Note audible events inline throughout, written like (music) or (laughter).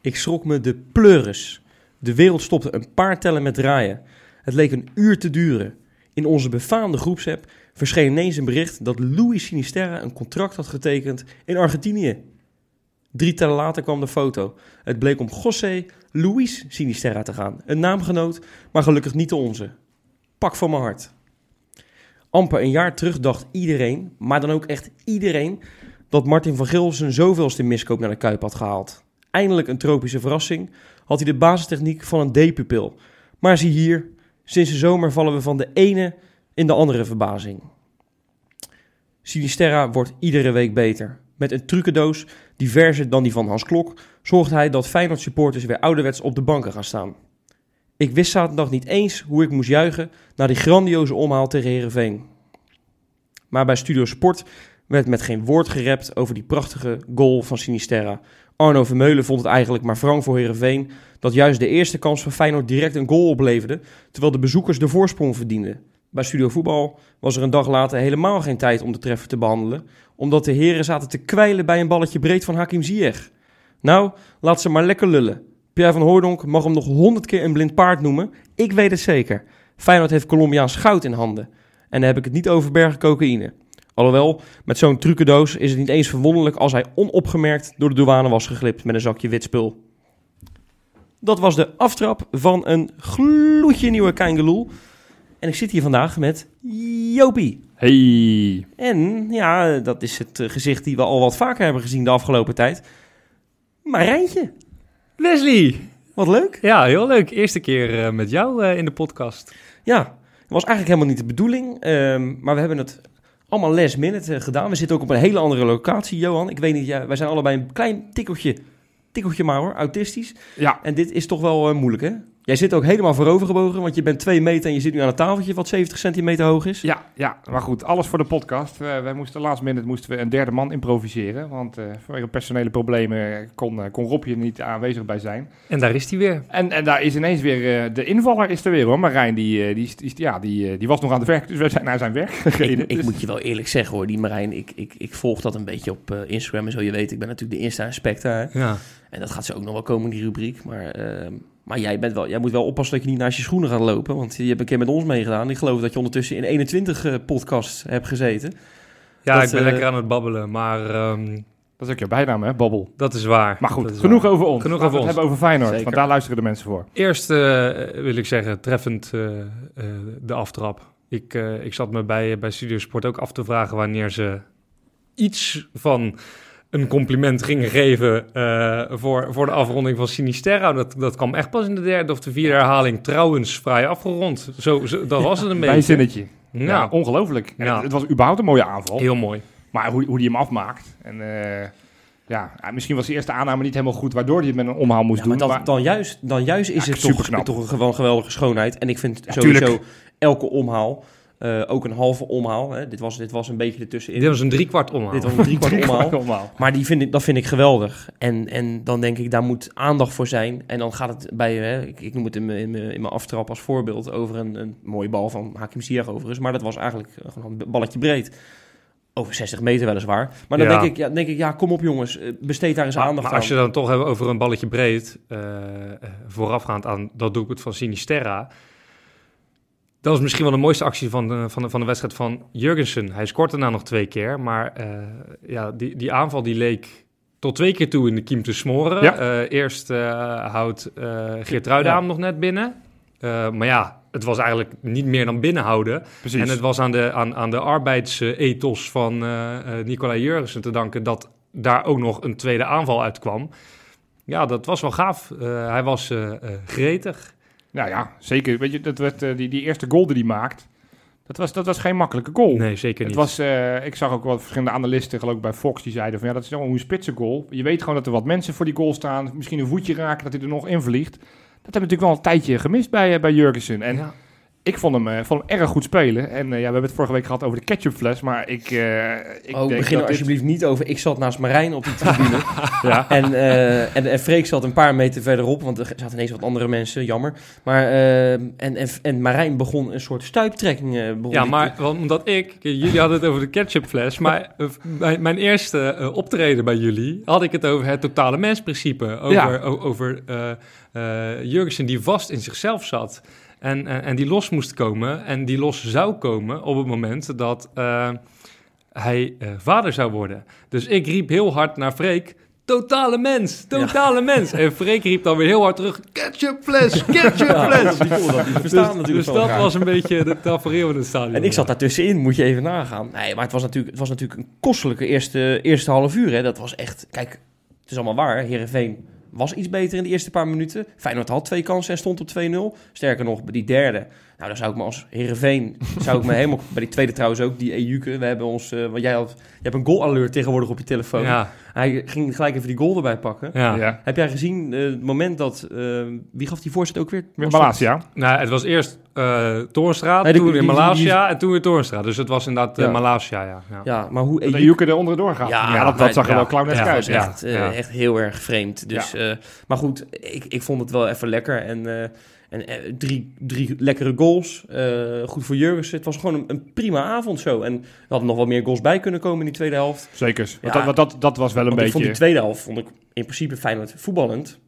Ik schrok me de pleuris. De wereld stopte een paar tellen met draaien. Het leek een uur te duren. In onze befaamde groepsapp verscheen ineens een bericht dat Louis Sinisterra een contract had getekend in Argentinië. Drie tellen later kwam de foto. Het bleek om José Luis Sinisterra te gaan. Een naamgenoot, maar gelukkig niet de onze. Pak van mijn hart. Amper een jaar terug dacht iedereen, maar dan ook echt iedereen, dat Martin van Gil zijn zoveelste miskoop naar de Kuip had gehaald. Eindelijk een tropische verrassing, had hij de basistechniek van een D-pupil. Maar zie hier, sinds de zomer vallen we van de ene in de andere verbazing. Sinisterra wordt iedere week beter. Met een trucendoos, diverser dan die van Hans Klok, zorgt hij dat Feyenoord supporters weer ouderwets op de banken gaan staan. Ik wist zaterdag niet eens hoe ik moest juichen naar die grandioze omhaal tegen Herenveen. Maar bij Studio Sport werd met geen woord gerept over die prachtige goal van Sinisterra. Arno Vermeulen vond het eigenlijk maar wrang voor Herenveen dat juist de eerste kans van Feyenoord direct een goal opleverde, terwijl de bezoekers de voorsprong verdienden. Bij Studio Voetbal was er een dag later helemaal geen tijd om de treffer te behandelen, omdat de heren zaten te kwijlen bij een balletje breed van Hakim Ziyech. Nou, laat ze maar lekker lullen. Pierre van Hooydonk mag hem nog honderd keer een blind paard noemen. Ik weet het zeker. Feyenoord heeft Colombiaans goud in handen. En dan heb ik het niet over bergen cocaïne. Alhoewel, met zo'n trucendoos is het niet eens verwonderlijk als hij onopgemerkt door de douane was geglipt met een zakje wit spul. Dat was de aftrap van een gloedje nieuwe Kangeloel. En ik zit hier vandaag met Jopie. Hey. En ja, dat is het eh, gezicht die we al wat vaker hebben gezien de afgelopen tijd. Marijntje. Leslie. Wat leuk. Ja, heel leuk. Eerste keer uh, met jou uh, in de podcast. Ja, het was eigenlijk helemaal niet de bedoeling. Um, maar we hebben het allemaal last minute gedaan. We zitten ook op een hele andere locatie, Johan. Ik weet niet, ja, wij zijn allebei een klein tikkeltje, tikkeltje maar hoor, autistisch. Ja. En dit is toch wel uh, moeilijk, hè? Jij zit ook helemaal voorovergebogen, want je bent twee meter en je zit nu aan een tafeltje wat 70 centimeter hoog is. Ja, ja maar goed, alles voor de podcast. Uh, wij moesten last minute moesten we een derde man improviseren, want uh, vanwege personele problemen kon, uh, kon Rob hier niet aanwezig bij zijn. En daar is hij weer. En, en daar is ineens weer, de invaller is er weer hoor. Marijn, die, die, die, ja, die, die was nog aan het werk, dus we zijn naar zijn werk gereden. Ik, ik moet je wel eerlijk zeggen hoor, die Marijn, ik, ik, ik volg dat een beetje op Instagram en zo. Je weet, ik ben natuurlijk de eerste inspector. Ja. En dat gaat ze ook nog wel komen in die rubriek, maar... maar jij, bent wel, jij moet wel oppassen dat je niet naast je schoenen gaat lopen. Want je hebt een keer met ons meegedaan. Ik geloof dat je ondertussen in 21 uh, podcasts hebt gezeten. Ja, Dat, ik ben eh, lekker aan het babbelen. Maar ehm, Dat is ook je bijnaam hè, Bobbel. dat is waar. Maar goed, genoeg waar. over ons. Genoeg we over ons. hebben over Feyenoord, Zeker. want daar luisteren de mensen voor. Eerst eh, wil ik zeggen, treffend eh, eh, de aftrap. Ik, eh, ik zat me bij, bij Studio Sport ook af te vragen wanneer ze iets van een compliment gingen geven eh, voor, voor de afronding van Sinisterra. Dat, dat kwam echt pas in de derde of de vierde herhaling. Trouwens, vrij afgerond. Zo, zo, dat was het een beetje. Bijzinnetje. Ja, Ja, ongelooflijk. Ja. Het, het was überhaupt een mooie aanval. heel mooi. Maar hoe, hoe die hem afmaakt. En eh, ja, misschien was de eerste aanname niet helemaal goed, waardoor hij het met een omhaal moest Ja, maar doen. dat, maar- dan, juist, dan juist is het toch, toch een gewoon geweldige schoonheid. En ik vind Ja, sowieso tuurlijk. elke omhaal, eh, ook een halve omhaal. Hè. Dit, was, dit was een beetje ertussenin. Dit was een driekwart omhaal. Dit was een (laughs) driekwart omhaal. omhaal. Maar die vind ik, dat vind ik geweldig. En, en dan denk ik, daar moet aandacht voor zijn. En dan gaat het bij, hè, ik, ik noem het in mijn, in mijn, in mijn aftrap als voorbeeld, over een, een mooie bal van Hakim Ziyech overigens. Maar dat was eigenlijk eh, gewoon een balletje breed. Over 60 meter weliswaar. Maar dan Ja. denk ik, ja, denk ik, ja, kom op jongens, eh, besteed daar eens Maar, aandacht maar aan. als je dan toch hebt over een balletje breed, voorafgaand aan dat doelpunt van Sinisterra. Dat was misschien wel de mooiste actie van de, van de, van de wedstrijd van Jurgensen. Hij scoort daarna nog twee keer, maar eh, ja, die, die aanval die leek tot twee keer toe in de kiem te smoren. Ja. Eh, eerst eh, houdt Geert Ruida Ja. hem nog net binnen. Maar ja, het was eigenlijk niet meer dan binnenhouden. Precies. En het was aan de, aan, aan de arbeidsethos van Nicolai Jurgensen te danken dat daar ook nog een tweede aanval uitkwam. Ja, dat was wel gaaf. Hij was gretig. Nou ja, zeker. Weet je, dat werd, eh, die, die eerste goal die hij maakt, dat was, dat was geen makkelijke goal. Nee, zeker Het niet. was, eh, ik zag ook wat verschillende analisten, geloof ik bij Fox, die zeiden van ja, dat is gewoon een spitse goal. Je weet gewoon dat er wat mensen voor die goal staan, misschien een voetje raken, dat hij er nog in vliegt. Dat hebben we natuurlijk wel een tijdje gemist bij, eh, bij Jurgensen. En ja. Ik vond hem, eh, vond hem erg goed spelen. En eh, ja, we hebben het vorige week gehad over de ketchupfles. Maar ik, eh ik oh, denk begin er dit- alsjeblieft niet over. Ik zat naast Marijn op die tribune. (laughs) Ja. en, eh, en, en Freek zat een paar meter verderop, want er zaten ineens wat andere mensen, jammer. Maar, en, en, en Marijn begon een soort stuiptrekking. eh, Ja, maar want omdat ik, jullie hadden het over de ketchupfles, maar mijn, mijn eerste optreden bij jullie had ik het over het totale mensprincipe. Over, Ja. o- over eh eh, Jurgensen die vast in zichzelf zat en, eh, en die los moest komen en die los zou komen op het moment dat eh, hij eh, vader zou worden. Dus ik riep heel hard naar Freek. Totale mens, totale mens. En Freek riep dan weer heel hard terug: ketchupfles, Ja, ketchupfles. dat, die kon dat niet verstaan Dus, natuurlijk dus van dat was een beetje de tafereel in het stadion. En ik zat daartussenin, moet je even nagaan. Nee, maar het was natuurlijk, het was natuurlijk een kostelijke eerste, eerste half uur. Hè. Dat was echt, kijk, het is allemaal waar. Herenveen was iets beter in de eerste paar minuten. Feyenoord had twee kansen en stond op 2-0. Sterker nog, die derde, nou dan zou ik me als Herenveen, zou ik me helemaal, (laughs) bij die tweede trouwens ook, die Ejuke. We hebben ons, eh, want jij had, je hebt een goal alert tegenwoordig op je telefoon. Ja, Hij ging gelijk even die goal erbij pakken. ja. Ja. Heb jij gezien eh, het moment dat, eh, wie gaf die voorzet ook weer? Malasia. Nou, het was eerst eh Toornstra, Nee, toen weer Malaysia en toen weer Toornstra. Dus het was inderdaad Ja. Malaysia, ja. ja. Ja, maar hoe Dat Ejuke Ejuke er onderdoor gaat. Ja, Ja, dat, zag er wel clownesk Ja, uit. echt, eh, echt heel erg vreemd. Dus, eh, maar goed, ik, ik vond het wel even lekker. En, eh, en eh, drie, drie lekkere goals. eh, goed voor Jurgensen. Het was gewoon een, een prima avond zo. En er hadden nog wel meer goals bij kunnen komen in die tweede helft. Zeker. Want, Ja. dat, want dat, dat was wel een Want ik beetje... vond die tweede helft vond ik in principe Feyenoord voetballend.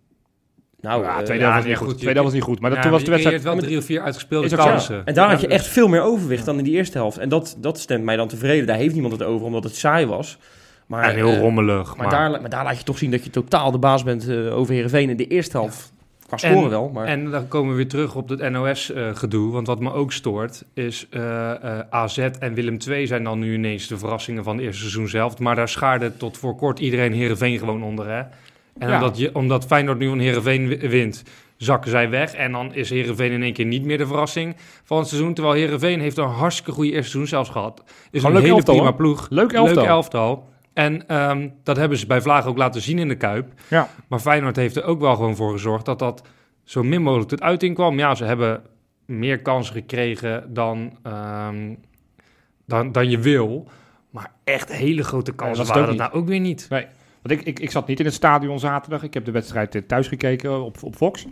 Nou, ja, eh, tweede ja, helft was niet goed. goed, Tweede helft was niet goed. Maar dat, Ja, toen was de je- je wedstrijd... hebt wel drie of vier uitgespeelde kansen. En daar had je echt veel meer overwicht dan in die eerste helft. En dat, dat stemt mij dan tevreden. Daar heeft niemand het over, omdat het saai was. Maar, En heel rommelig. Maar, daar, maar daar laat je toch zien dat je totaal de baas bent eh, over Heerenveen in de eerste helft. Qua scoren En- wel, maar... En dan komen we weer terug op het NOS-gedoe. want wat me ook stoort is eh, eh, AZ en Willem II zijn dan nu ineens de verrassingen van het eerste seizoen zelf. Maar daar schaarde tot voor kort iedereen Heerenveen gewoon onder. Hè? En Ja. omdat, je, omdat Feyenoord nu van Heerenveen wi- wint, zakken zij weg. En dan is Heerenveen in één keer niet meer de verrassing van het seizoen. Terwijl Heerenveen heeft een hartstikke goede eerste seizoen zelfs gehad. Is Gewoon een hele elftal, prima hoor. ploeg. Leuk elftal. Leuk elftal. En ehm, dat hebben ze bij Vlaag ook laten zien in de Kuip. Ja. Maar Feyenoord heeft er ook wel gewoon voor gezorgd dat dat zo min mogelijk tot uiting kwam. Ja, ze hebben meer kansen gekregen dan, ehm, dan, dan je wil. Maar echt hele grote kansen dat waren dat nou ook weer niet. Want ik, ik, ik zat niet in het stadion zaterdag. Ik heb de wedstrijd eh, thuis gekeken op, op Fox.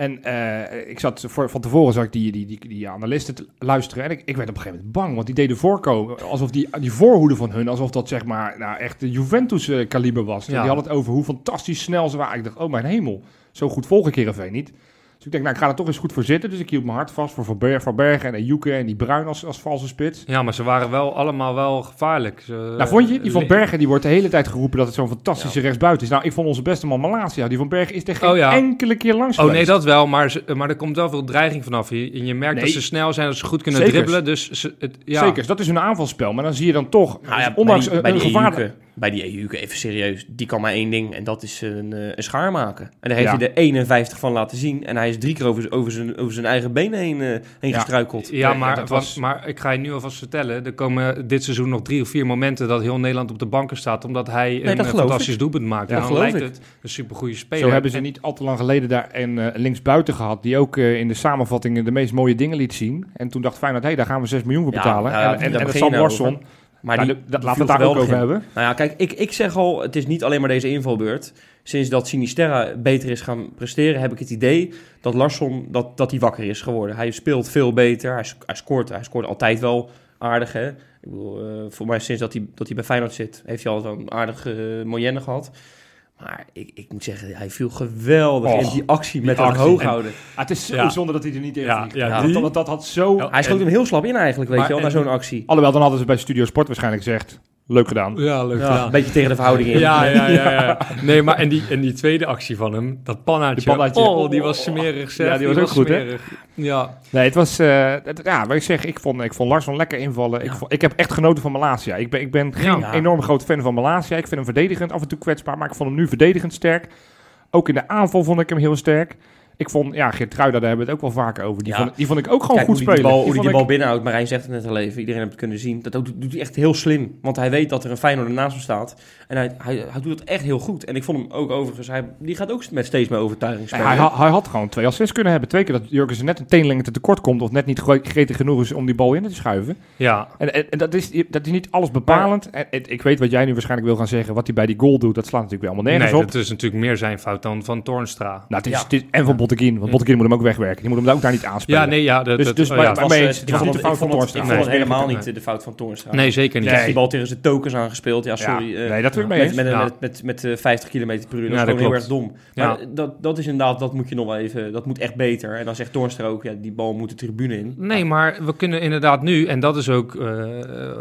En eh, ik zat voor, van tevoren zag ik die, die, die, die analisten te luisteren. En ik, ik werd op een gegeven moment bang. Want die deden voorkomen alsof die, die voorhoede van hun... alsof dat zeg maar nou, echt de Juventus-kaliber was. Ja. Die hadden het over hoe fantastisch snel ze waren. Ik dacht, oh mijn hemel. Zo goed volg ik Heerenveen niet. Dus ik denk, nou, ik ga er toch eens goed voor zitten. Dus ik hield mijn hart vast voor Van Ber- Van Bergen en Ejuke en die Bruin als, als valse spits. Ja, maar ze waren wel allemaal wel gevaarlijk. Ze, Nou, vond je? Die Van le- Bergen die wordt de hele tijd geroepen dat het zo'n fantastische rechtsbuiten is. Nou, ik vond onze beste man Malasia. Die Van Bergen is er geen Oh, ja. enkele keer langs Oh nee, dat wel, maar, ze, maar er komt wel veel dreiging vanaf. Je, en je merkt Nee. dat ze snel zijn, dat ze goed kunnen Zekers. dribbelen. Dus ze, het, ja. Zeker, dat is een aanvalspel. Maar dan zie je dan toch, Nou ja, ondanks bij die, een, bij een die gevaar... Ejuke, bij die Ejuke, even serieus, die kan maar één ding en dat is een, eh, een schaar maken. En daar heeft Ja. hij er 51 van laten zien en hij is drie keer over, over, zijn, over zijn eigen benen heen, eh, heen Ja. gestruikeld. Ja, Nee, maar, dat was- maar ik ga je nu alvast vertellen. Er komen dit seizoen nog drie of vier momenten dat heel Nederland op de banken staat. Omdat hij een dat eh, geloof fantastisch doelpunt maakt. Ja, en dan geloof lijkt ik. het een supergoeie speler. Zo hebben ze En- niet al te lang geleden daar een uh, linksbuiten gehad... die ook eh, in de samenvattingen de meest mooie dingen liet zien. En toen dacht Feyenoord, hé, daar gaan we 6 miljoen voor Ja, betalen. ja, en daar en, en Maar nou, die, dat- laten we het daar ook over in. hebben. Nou ja, kijk, ik, ik zeg al, het is niet alleen maar deze invalbeurt. Sinds dat Sinisterra beter is gaan presteren, heb ik het idee dat Larsson dat, dat hij wakker is geworden. Hij speelt veel beter, hij, sc- hij, scoort, hij scoort altijd wel aardig. Hè? Ik bedoel, eh, voor mij sinds dat hij, dat hij bij Feyenoord zit, heeft hij al zo'n aardige uh, moyenne gehad. Maar ik, ik moet zeggen, hij viel geweldig Och, in die actie met die hem actie. hoog En- houden. Ah, het is zo Ja. zonde dat hij er niet in Ja, Want dat, had zo... Hij schoot hem heel slap in eigenlijk, weet Maar je wel, na zo'n actie. Alhoewel, dan hadden ze bij Studio Sport waarschijnlijk gezegd... Leuk gedaan. Ja, leuk Ja, gedaan. Een beetje tegen de verhouding in. Ja, ja, ja, ja. (laughs) Nee, maar en die, en die tweede actie van hem, dat pannaatje. Die pannaatje. Oh, die was smerig zeg. Ja, die was ook goed, hè? Ja. Nee, het was... eh, het- ja, wat ik zeg, ik vond, ik vond Larsson lekker invallen. Ik, ik heb echt genoten van Malasia. Ik ben, ik ben geen Ja. enorm groot fan van Malasia. Ik vind hem verdedigend af en toe kwetsbaar, maar ik vond hem nu verdedigend sterk. Ook in de aanval vond ik hem heel sterk. Ik vond, ja, Geertruida, daar hebben we het ook wel vaker over. Die, Ja. vond, die vond ik ook gewoon Kijk, goed hoe die, die spelen. bal, hoe die, die bal ik- binnenhoudt. Marijn zegt het net al even. Iedereen heeft het kunnen zien. Dat doet, doet hij echt heel slim. Want hij weet dat er een Feyenoord naast hem staat. En hij, hij, hij doet het echt heel goed. En ik vond hem ook overigens... Hij, die gaat ook met steeds meer overtuiging Nee, spelen. hij, hij had gewoon twee assists kunnen hebben. Twee keer dat Jurgensen net een teenlengte te tekort komt... of net niet gretig genoeg is om die bal in te schuiven. Ja, En, en, en dat, is, dat is niet alles bepalend. En, en ik weet wat jij nu waarschijnlijk wil gaan zeggen. Wat hij bij die goal doet, dat slaat natuurlijk weer allemaal nee, nergens op. dat is natuurlijk meer zijn fout dan van Toornstra. Nou, het is, Ja. het is, en van Botteguin. Want Botteguin moet hem ook wegwerken. Die moet hem ook daar niet aanspelen. Ja, nee, ja. Dat, Dus- dus oh, bij- ja. Het was, eh, eens. ik niet de fout ik van ik Toornstra. vond het Nee, helemaal niet eh, de fout van Toornstra. Nee, zeker niet. Hij die bal tegen zijn tokens aangespeeld. Ja, sorry. eh, Nee, dat wil ik mee met, met, met, met, met, eh, 50 km per uur. Dat Ja, is dat gewoon heel erg dom. Maar Ja. dat, dat is inderdaad, dat moet je nog wel even, dat moet echt beter. En dan zegt Toornstra ook, ja, die bal moet de tribune in. Nee, maar we kunnen inderdaad nu, en dat is ook eh,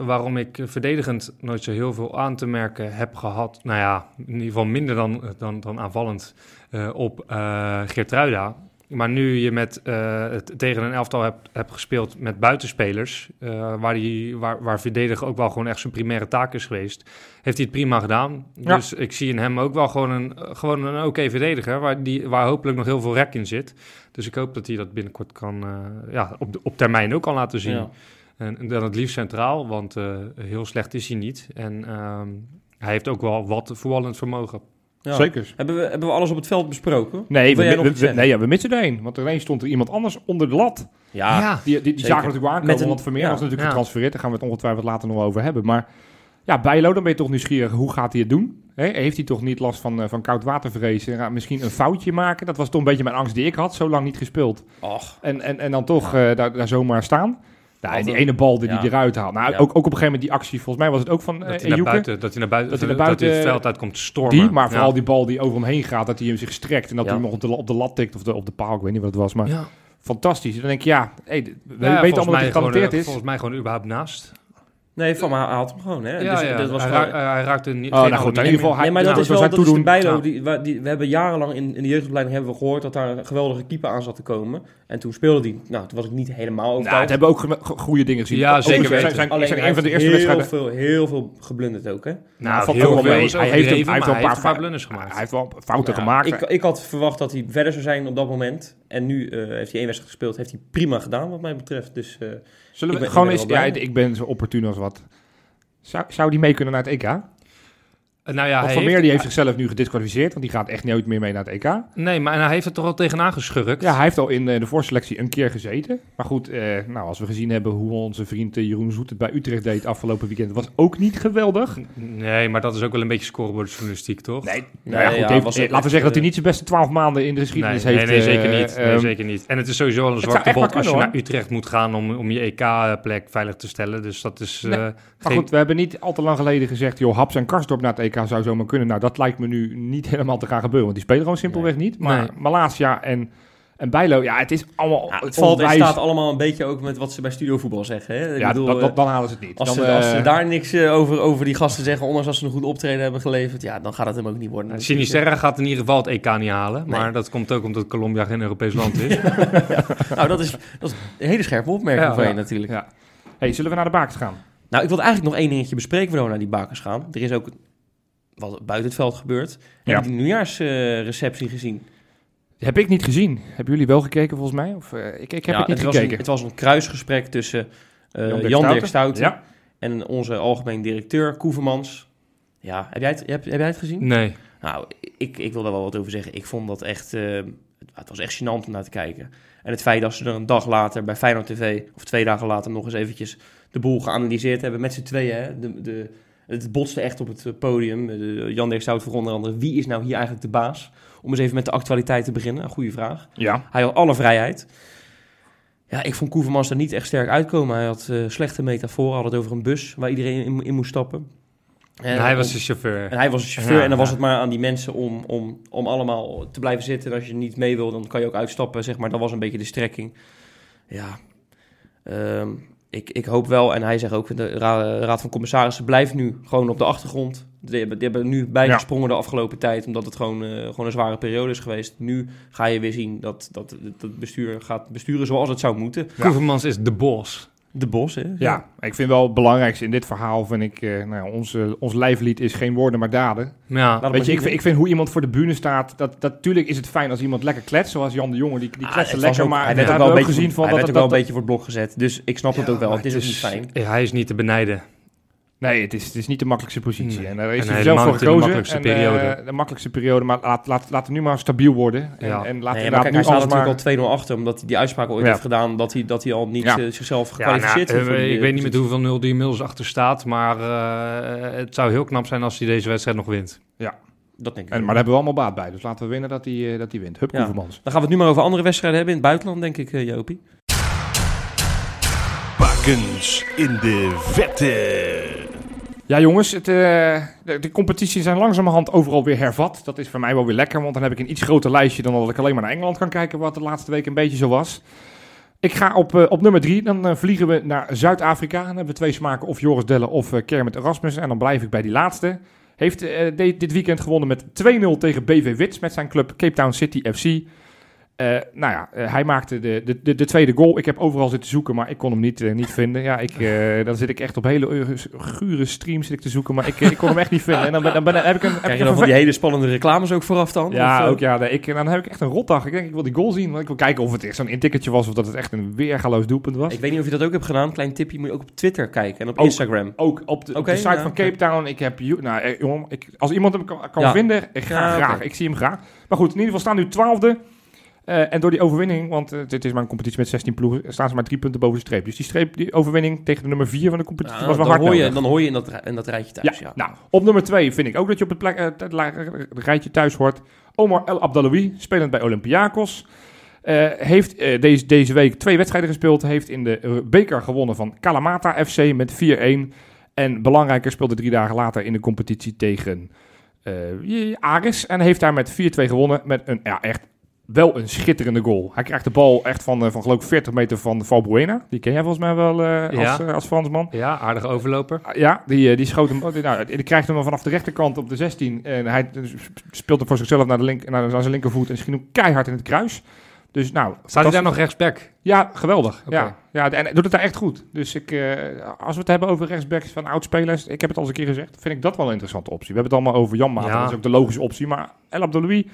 waarom ik verdedigend nooit zo heel veel aan te merken heb gehad. Nou ja, in ieder geval minder dan, dan, dan aanvallend eh, op eh Geertruida. Maar nu je met, eh, het, tegen een elftal hebt, hebt gespeeld met buitenspelers, eh, waar, die, waar, waar verdedigen ook wel gewoon echt zijn primaire taak is geweest, heeft hij het prima gedaan. Ja. Dus ik zie in hem ook wel gewoon een, gewoon een oké verdediger, waar, die, waar hopelijk nog heel veel rek in zit. Dus ik hoop dat hij dat binnenkort kan, eh, ja, op, de- op termijn ook kan laten zien. Ja. En, en dan het liefst centraal, want eh, heel slecht is hij niet. En ehm, hij heeft ook wel wat voetballend vermogen. Ja. Zeker. Hebben we, hebben we alles op het veld besproken? Nee, we, we- we- nee ja, we missen er één. Want ineens stond er iemand anders onder de lat. Ja, Die, die, die zagen natuurlijk wel aankomen, Met een- want Vermeer ja. was natuurlijk Ja. getransfereerd. Daar gaan we het ongetwijfeld later nog over hebben. Maar ja, Bijlo, dan ben je toch nieuwsgierig. Hoe gaat hij het doen? Hè, heeft hij toch niet last van, eh, van koud watervrees? En misschien een foutje maken? Dat was toch een beetje mijn angst die ik had. Zo lang niet gespeeld. och. En, en, en dan toch eh, daar, daar zomaar staan. Nou, en die ene bal die ja. hij eruit haalt. Nou, Ja. ook, ook op een gegeven moment die actie. Volgens mij was het ook van Dat, eh hij naar buiten, dat hij naar buiten, Dat dat hij naar hij het buiten- veld uit komt stormen. Die, maar Ja. vooral die bal die over hem heen gaat. Dat hij hem zich strekt. En dat hij hem nog op de, op de lat tikt. Of de, op de paal. Ik weet niet wat het was. Maar fantastisch. Dan denk je, ja, hey, we Ja, weten allemaal dat hij gewoon, getalenteerd eh, is. Volgens mij gewoon überhaupt naast. Nee, van maar hij had hem gewoon, hè? Ja, Dus ja, dat was hij, gewoon- ra- hij raakte niet. Oh, nou goed, in ieder geval, Nee, maar dat nou, is zo wel dat is de. Bijlo. Ja. Die, we hebben jarenlang in, in de jeugdopleiding hebben we gehoord dat daar een geweldige keeper aan zat te komen. En toen speelde die. Nou, toen was ik niet helemaal Nou, overtuigd. het hebben ook goede dingen gezien. Ja, zeker zijn- weten. Zijn, Alleen zijn, hij een van de eerste heel wedstrijden. Veel, heel veel geblunderd ook, hè? Nou, valt heel ook wel veel mee. is Hij heeft, hij wel een paar, blunders gemaakt. Hij heeft wel fouten gemaakt. Ik, ik had verwacht dat hij verder zou zijn op dat moment. En nu eh, heeft hij één wedstrijd gespeeld. Heeft hij prima gedaan, wat mij betreft. Dus eh, Zullen ik we ben- gewoon eens... Ja, ik ben zo opportun als wat. Zou, zou die mee kunnen naar het EK? Eh, Nou ja, hij Van heeft- Meer die heeft zichzelf nu gedisqualificeerd, want die gaat echt nooit meer mee naar het EK. Nee, maar hij heeft er toch al tegenaan geschurkt. Ja, hij heeft al in eh, de voorselectie een keer gezeten. Maar goed, eh, nou, als we gezien hebben hoe onze vriend eh, Jeroen Zoet het bij Utrecht deed afgelopen weekend, was ook niet geweldig. Nee, maar dat is ook wel een beetje scorebordjournalistiek, toch? Nee, Nee, nou ja, goed, ja, heeft- ook laten we zeggen dat hij niet zijn beste twaalf maanden in de Nee, geschiedenis nee, heeft. nee, eh, zeker niet. Nee, ehm, zeker niet. En het is sowieso wel een zwarte bot als je naar Utrecht moet gaan om, om je EK-plek veilig te stellen. Dus dat is... Nee, eh, Maar geen- goed, we hebben niet al te lang geleden gezegd, joh, Haps en Karsdorp naar het EK zou zomaar kunnen. Nou, dat lijkt me nu niet helemaal te gaan gebeuren, want die spelen gewoon simpelweg niet. Maar Nee. Malasia en, en Bijlo, ja, het is allemaal ja, het valt en staat allemaal een beetje ook met wat ze bij Studio Voetbal zeggen. Hè? Ik Ja, bedoel, dat- eh, dat- dan halen ze het niet. Als, Dan, ze, als eh, ze daar niks eh, over, over die gasten zeggen, ondanks als ze een goed optreden hebben geleverd, ja, dan gaat het hem ook niet worden. Sinisterra gaat in ieder geval het EK niet halen. Maar dat komt ook omdat Colombia geen Europees land is. (laughs) Nou, dat is, dat is een hele scherpe opmerking Ja, van je natuurlijk. Ja. Hey, zullen we naar de bakens gaan? Nou, ik wil eigenlijk nog één dingetje bespreken voordat we naar die bakers gaan. Er is ook wat buiten het veld gebeurd. Ja. Heb je die nieuwjaarsreceptie gezien? Heb ik niet gezien. Hebben jullie wel gekeken volgens mij? Of, eh, ik, ik heb Ja, het niet was gekeken. een, het was een kruisgesprek tussen eh, Jan Dirk Stouten. Ja. en onze algemeen directeur Koevermans. Ja, heb jij het, heb, heb jij het gezien? Nee. Nou, ik, ik wil daar wel wat over zeggen. Ik vond dat echt... eh, het, het was echt gênant om naar te kijken. En het feit dat ze er een dag later bij Feyenoord TV... of twee dagen later nog eens eventjes de boel geanalyseerd hebben... met z'n tweeën, hè. De, de, het botste echt op het eh, podium. De, Jan Dirk Stout voor onder andere... wie is nou hier eigenlijk de baas? Om eens even met de actualiteit te beginnen. Een goede vraag. Ja. Hij had alle vrijheid. Ja, ik vond Koevermans er niet echt sterk uitkomen. Hij had eh, slechte metaforen. Had het over een bus waar iedereen in, in moest stappen. En, En hij was de chauffeur. en hij was de chauffeur Ja, en dan was het maar aan die mensen om, om, om allemaal te blijven zitten. En als je niet mee wil, dan kan je ook uitstappen, zeg maar. Dat was een beetje de strekking. Ja, ehm, ik, ik hoop wel, en hij zegt ook, de ra- Raad van Commissarissen blijft nu gewoon op de achtergrond. Die hebben, die hebben nu bijgesprongen de afgelopen tijd, omdat het gewoon, eh, gewoon een zware periode is geweest. Nu ga je weer zien dat, dat, dat het bestuur gaat besturen zoals het zou moeten. Ja. Koevermans is de boss. De Bos, hè? Ja, ik vind wel het belangrijkste in dit verhaal, vind ik, eh, nou, ja, ons, eh, ons lijflied is geen woorden maar daden. Ja, het Weet je, ik vind, ik vind hoe iemand voor de bühne staat, dat, dat natuurlijk is het fijn als iemand lekker kletst, zoals Jan de Jonge, die, die Ah, het lekker, ook- maar hij we werd ook wel een beetje gezien voor- van hij dat werd ook dat, wel een beetje voor het blok gezet. Dus ik snap het Ja, ook wel. Het is ook het niet fijn. Ja, hij is niet te benijden. Nee, het is, het is niet de makkelijkste positie. Nee. En daar is En hij zelf voor in de gekozen. makkelijkste en, periode. eh, de makkelijkste periode, maar laat, laat, laat het nu maar stabiel worden. En, Ja. en laat Nee, maar kijk, nu hij staat natuurlijk maar... al 2-0 achter, omdat hij die uitspraak ooit Ja. heeft gedaan dat hij, dat hij al niet Ja. eh, zichzelf Ja, gekwalificeerd nou, heeft. eh, ik weet niet met hoeveel 0 die inmiddels achter staat, maar eh, het zou heel knap zijn als hij deze wedstrijd nog wint. Dat denk ik. En, maar daar hebben we allemaal baat bij. Dus laten we winnen dat hij, dat hij wint. Hup, Ja. Koevermans. Dan gaan we het nu maar over andere wedstrijden hebben in het buitenland, denk ik, Jopie. In de vette. Ja, jongens, het, eh, de, de competities zijn langzamerhand overal weer hervat. Dat is voor mij wel weer lekker, want dan heb ik een iets groter lijstje dan dat ik alleen maar naar Engeland kan kijken, wat de laatste week een beetje zo was. Ik ga op, eh, op nummer drie, dan eh, vliegen we naar Zuid-Afrika. Dan hebben we twee smaken, of Joris Delle of Kermit Erasmus. En dan blijf ik bij die laatste. Heeft dit weekend gewonnen met 2-0 tegen BV Wits met zijn club Cape Town City FC. Eh, nou ja, eh, hij maakte de, de, de, de tweede goal. Ik heb overal zitten zoeken, maar ik kon hem niet, eh, niet vinden. Ja, ik, dan zit ik echt op hele gure streams zit ik te zoeken, maar ik, ik kon hem echt niet vinden. En dan, ben, dan ben, heb ik een, heb Krijg je dan van die hele spannende reclames ook vooraf dan? ja, Of, ook ja. Nee, ik, dan heb ik echt een rotdag. Ik denk, ik wil die goal zien. Want ik wil kijken of het echt zo'n intikkertje was of dat het echt een weergaloos doelpunt was. Ik weet niet of je dat ook hebt gedaan. Klein tipje, moet je ook op Twitter kijken en op Ook. Instagram. Ook op de, op Oké, de site ja, van. Cape Town. Ik heb, nou, ik, als iemand hem kan, kan Ja. vinden, ik ga Ja, graag. Ik zie hem graag. Maar goed, in ieder geval staan nu twaalfde. Eh, en door die overwinning, want eh, dit is maar een competitie met 16 ploegen, staan ze maar drie punten boven de streep. Dus die, streep, die overwinning tegen de nummer 4 van de competitie Ja, was wel dan, hard hoor je, nodig. dan hoor je in dat, in dat rijtje thuis. Ja, Ja, nou, op nummer 2 vind ik ook dat je op het, plek, eh, het rijtje thuis hoort. Omar El Abdaloui, spelend bij Olympiakos. heeft deze, deze week twee wedstrijden gespeeld. Heeft in de beker gewonnen van Kalamata FC met 4-1. En belangrijker speelde drie dagen later in de competitie tegen eh Aris. En heeft daar met 4-2 gewonnen met een ja, echt wel een schitterende goal. Hij krijgt de bal echt van, eh, van geloof ik 40 meter van Valbuena. Die ken jij volgens mij wel eh, als, eh, als Fransman. Ja, aardige overloper. Ja, die, die schoot hem. oh, Nou, die krijgt hem vanaf de rechterkant op de 16. En hij speelt hem voor zichzelf naar, de link, naar, naar zijn linkervoet en schiet hem keihard in het kruis. Dus nou, Staat hij daar nog rechtsback? Ja, geweldig. Ja, ja, en doet het daar echt goed. Dus ik, als we het hebben over rechtsbacks van oudspelers, ik heb het al eens een keer gezegd, vind ik dat wel een interessante optie. We hebben het allemaal over Jan Maat, Ja. dat is ook de logische optie. Maar El Abdeloui,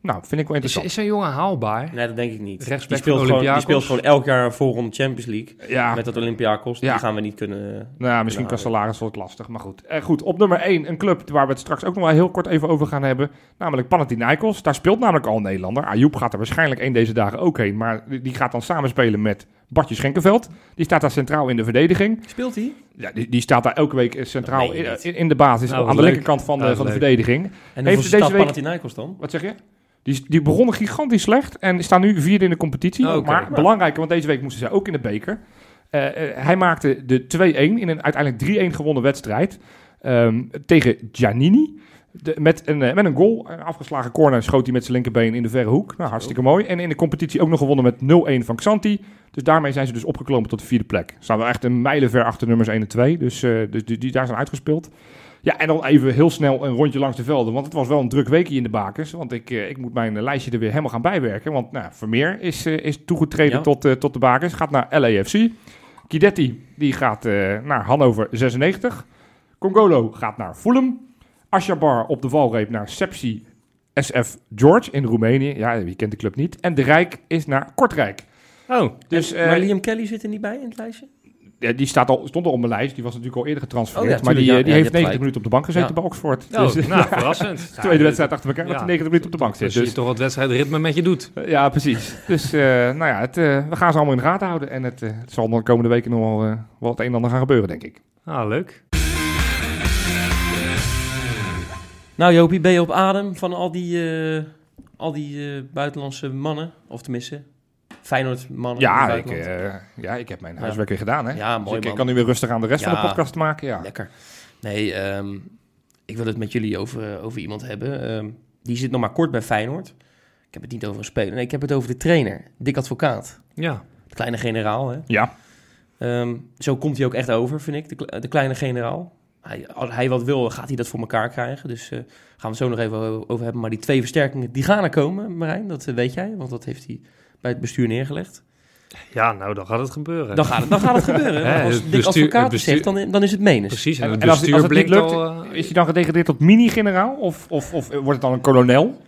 nou, vind ik wel Is, interessant. is zo'n jongen haalbaar? Nee, dat denk ik niet. Die speelt, gewoon, die speelt gewoon elk jaar een voorronde Champions League. ja, Met dat Olympiakos. Ja. Die gaan we niet kunnen... Nou, ja, misschien Nou, qua salaris wordt het lastig, maar goed. Eh, goed, op nummer 1 een club waar we het straks ook nog wel heel kort even over gaan hebben. Namelijk Panathinaikos. Daar speelt namelijk al een Nederlander. Ayoub gaat er waarschijnlijk één deze dagen ook heen. Maar die- gaat dan samenspelen met Bartje Schenkenveld. Die staat daar centraal in de verdediging. Speelt hij? Ja, die, die staat daar elke week eh, centraal in, in, de basis. Nou, aan de linkerkant van de, dat van de is verdediging. En Heeft deze staat week- Panathinaikos dan? Wat zeg je? Die, die begonnen gigantisch slecht en staan nu vierde in de competitie. Maar belangrijker, want deze week moesten zij ook in de beker. Eh, eh, hij maakte de 2-1 in een uiteindelijk 3-1 gewonnen wedstrijd ehm, tegen Giannini. De, met, een, eh, met een goal, een afgeslagen corner, schoot hij met zijn linkerbeen in de verre hoek. Nou, hartstikke mooi. En in de competitie ook nog gewonnen met 0-1 van Xanti. Dus daarmee zijn ze dus opgeklommen tot de vierde plek. Staan wel echt een mijlenver achter nummers 1 en 2. Dus, dus die, die daar zijn uitgespeeld. Ja, en dan even heel snel een rondje langs de velden. Want het was wel een druk weekje in de bakers. Want ik, eh, ik moet mijn eh, lijstje er weer helemaal gaan bijwerken. Want nou, Vermeer is, eh, is toegetreden Ja. tot, tot de bakers. Gaat naar LAFC. Kidetti die gaat naar Hannover 96. Congolo gaat naar Fulham. Ashabar op de valreep naar Sepsi SF George in Roemenië. Ja, wie kent de club niet. En De Rijk is naar Kortrijk. Oh, Dus En- maar Liam Kelly zit er niet bij in het lijstje? Ja, die staat al, stond al op mijn lijst. Die was natuurlijk al eerder getransfereerd. Oh ja, maar die, ja. die heeft hebt 90 minuten op de bank gezeten Ja. bij Oxford. oh Dus, nou, (laughs) verrassend. (laughs) tweede wedstrijd achter elkaar dat hij 90 minuten op de bank zit. Dus Dus, toch wat wedstrijdritme met je doet. eh, ja, precies. Dus eh, nou ja, het, eh, we gaan ze allemaal in de gaten houden. En het, eh, het zal de komende weken nog wel, wel het een en ander gaan gebeuren, denk ik. Ah, leuk. Nou Jopie, ben je op adem van al die, eh, al die eh, buitenlandse mannen? Of tenminste, Feyenoord in Ja ik, eh, ja, ik heb mijn huiswerk weer gedaan. Hè? Ja, Dus mooi ik, man. ik kan nu weer rustig aan de rest van de podcast maken. Ja. Lekker. Nee, ehm, ik wil het met jullie over, eh, over iemand hebben. Ehm, die zit nog maar kort bij Feyenoord. Ik heb het niet over een speler. Nee, ik heb het over de trainer, Dick Advocaat. Ja. De kleine generaal, hè. ja. Ehm, zo komt hij ook echt over, vind ik, de, kle- de kleine generaal. Hij, als hij wat wil, gaat hij dat voor elkaar krijgen. Dus eh, gaan we het zo nog even over hebben. Maar die twee versterkingen, die gaan er komen, Marijn. Dat weet jij, want dat heeft hij bij het bestuur neergelegd. Ja, nou, dan gaat het gebeuren. Dan gaat het, dan gaat het gebeuren. (laughs) Als het Dick bestuur- Advocaat het bestuur- zegt, dan, dan is het menens. Precies, en, het en als- het niet lukt, al... eh, Is hij dan gedegradeerd tot mini-generaal? Of, of, of wordt het dan een kolonel?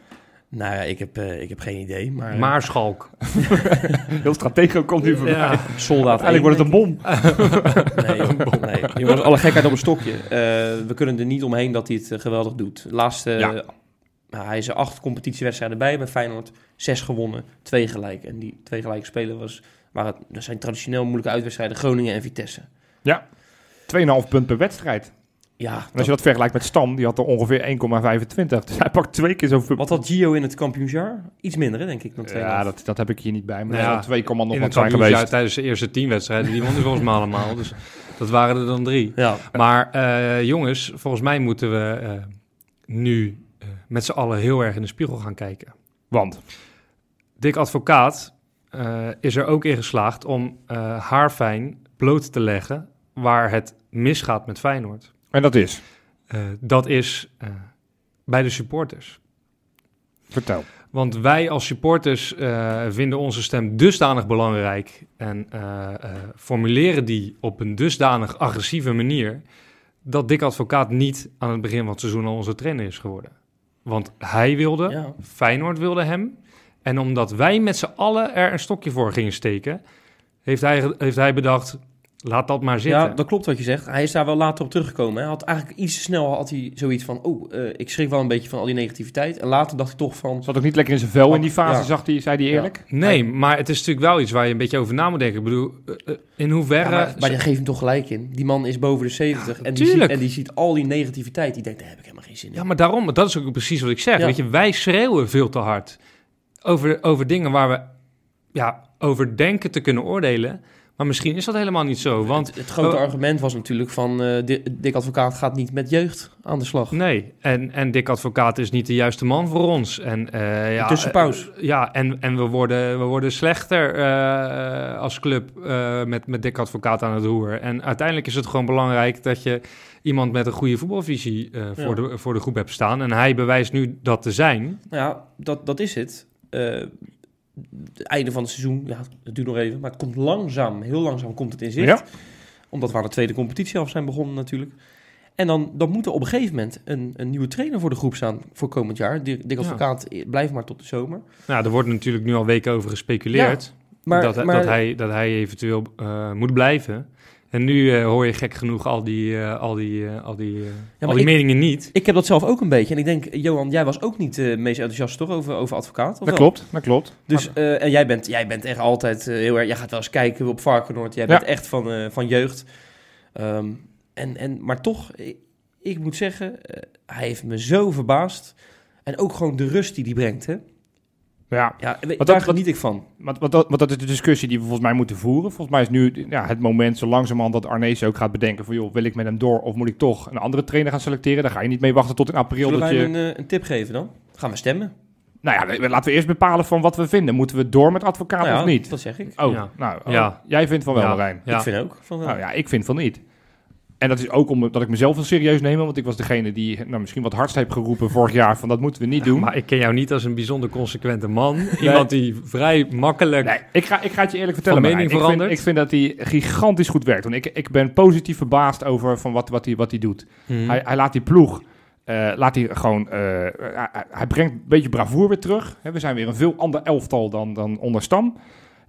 Nou ja, ik heb, eh, ik heb geen idee. Maar, Maarschalk. (laughs) Heel stratego komt nu voorbij. Ja. soldaat Eigenlijk wordt het een (laughs) bom. Nee, nee. jongens, alle gekheid op een stokje. Eh, we kunnen er niet omheen dat hij het geweldig doet. Laatste, Ja. nou, hij is er acht competitiewedstrijden bij bij Feyenoord. Zes gewonnen, twee gelijk. En die twee gelijke spelen was, waren, dat zijn traditioneel moeilijke uitwedstrijden Groningen en Vitesse. 2,5 punt per wedstrijd. Ja, En als je dat vergelijkt met Stam, die had er ongeveer 1,25. Dus hij pakt twee keer zoveel. wat had Gio in het kampioensjaar? Iets minder, hè, denk ik, dan twee. Ja, dat, dat heb ik hier niet bij. Maar Nou ja, 2, nog In wat het zijn geweest. tijdens de eerste tien wedstrijden, die won hij volgens mij allemaal. Dus dat waren er dan drie. Ja, Maar eh, jongens, volgens mij moeten we eh, nu eh, met z'n allen heel erg in de spiegel gaan kijken. Want, Dick Advocaat eh, is er ook in geslaagd om eh haarfijn bloot te leggen waar het misgaat met Feyenoord. en dat is, Eh, dat is eh, bij de supporters. vertel. Want wij als supporters eh, vinden onze stem dusdanig belangrijk en eh, eh, formuleren die op een dusdanig agressieve manier dat Dick Advocaat niet aan het begin van het seizoen al onze trainer is geworden. Want hij wilde, ja. Feyenoord wilde hem. En omdat wij met z'n allen er een stokje voor gingen steken, heeft hij, heeft hij bedacht, laat dat maar zitten. ja, dat klopt wat je zegt. Hij is daar wel later op teruggekomen. Hij had eigenlijk iets te snel had hij zoiets van... oh, eh, ik schrik wel een beetje van al die negativiteit. En later dacht hij toch van... Zat ook niet lekker in zijn vel in die fase, Ja. zag hij, zei hij eerlijk? Nee, maar het is natuurlijk wel iets waar je een beetje over na moet denken. Ik bedoel, eh, eh, in hoeverre... Ja, maar, maar daar geef hem toch gelijk in. Die man is boven de 70 en, die ziet, en die ziet al die negativiteit. Die denkt, daar heb ik helemaal geen zin in. Ja, maar daarom, dat is ook precies wat ik zeg. Ja. Weet je, wij schreeuwen veel te hard over, over dingen waar we ja, over denken te kunnen oordelen. Maar misschien is dat helemaal niet zo. Want het, het grote Oh. argument was natuurlijk van... Di- Dick Advocaat gaat niet met jeugd aan de slag. nee, en, en Dick Advocaat is niet de juiste man voor ons. En, eh, ja, tussenpaus. eh, ja, en, en we, worden, we worden slechter eh, als club met, met Dick Advocaat aan het roer. En uiteindelijk is het gewoon belangrijk dat je iemand met een goede voetbalvisie voor, Ja. de, voor de groep hebt staan. En hij bewijst nu dat te zijn. Nou ja, dat, dat is het. Eh, het einde van het seizoen, ja, het duurt nog even. Maar het komt langzaam, heel langzaam komt het in zicht. Ja. Omdat we aan de tweede competitie af zijn begonnen natuurlijk. En dan, dan moet er op een gegeven moment een, een nieuwe trainer voor de groep staan voor komend jaar. Dick. Advocaat eh, blijft maar tot de zomer. Nou, er wordt natuurlijk nu al weken over gespeculeerd. Maar, dat, maar dat, hij, dat hij eventueel eh, moet blijven. En nu eh, hoor je gek genoeg al die, eh, al die, eh, al die, al die ik- meningen niet. ik heb dat zelf ook een beetje. En ik denk, Johan, jij was ook niet de meest enthousiast toch over, over advocaat? Of Dat wel? klopt, dat klopt. Dus, eh, en jij bent, jij bent echt altijd heel erg... Jij gaat wel eens kijken op Varkenoord. Jij Ja. bent echt van, eh, van jeugd. Ehm, en, en, maar toch, ik, ik moet zeggen, eh, hij heeft me zo verbaasd. En ook gewoon de rust die hij brengt, hè? Ja, Ja, dat- daar wat- geniet ik van. Want, dat, want dat is de discussie die we volgens mij moeten voeren. Volgens mij is nu ja, het moment zo langzamerhand dat Arnees ook gaat bedenken van... joh, wil ik met hem door of moet ik toch een andere trainer gaan selecteren? Daar ga je niet mee wachten tot in april. Zullen Dat wij je, een, eh, een tip geven dan? Gaan we stemmen? Nou ja, we- laten we eerst bepalen van wat we vinden. Moeten we door met advocaat Nou ja, of niet? Dat zeg ik. Oh, Ja. nou, oh, Ja. jij vindt van wel, Ja. Marijn. Ja. Ik vind ook van wel. Nou ja, ik vind van niet. En dat is ook omdat ik mezelf wel serieus neem. Want ik was degene die nou, misschien wat hardst heeft geroepen vorig jaar van dat moeten we niet doen. Maar ik ken jou niet als een bijzonder consequente man. Iemand die vrij makkelijk... Nee, ik ga, ik ga het je eerlijk vertellen. Mening ik, vind, ik vind dat hij gigantisch goed werkt. Want ik, ik ben positief verbaasd over van wat, wat, hij, wat hij doet. Hmm. Hij, hij laat die ploeg, eh, laat hij gewoon, eh, hij, hij brengt een beetje bravoer weer terug. We zijn weer een veel ander elftal dan, dan onder Stam.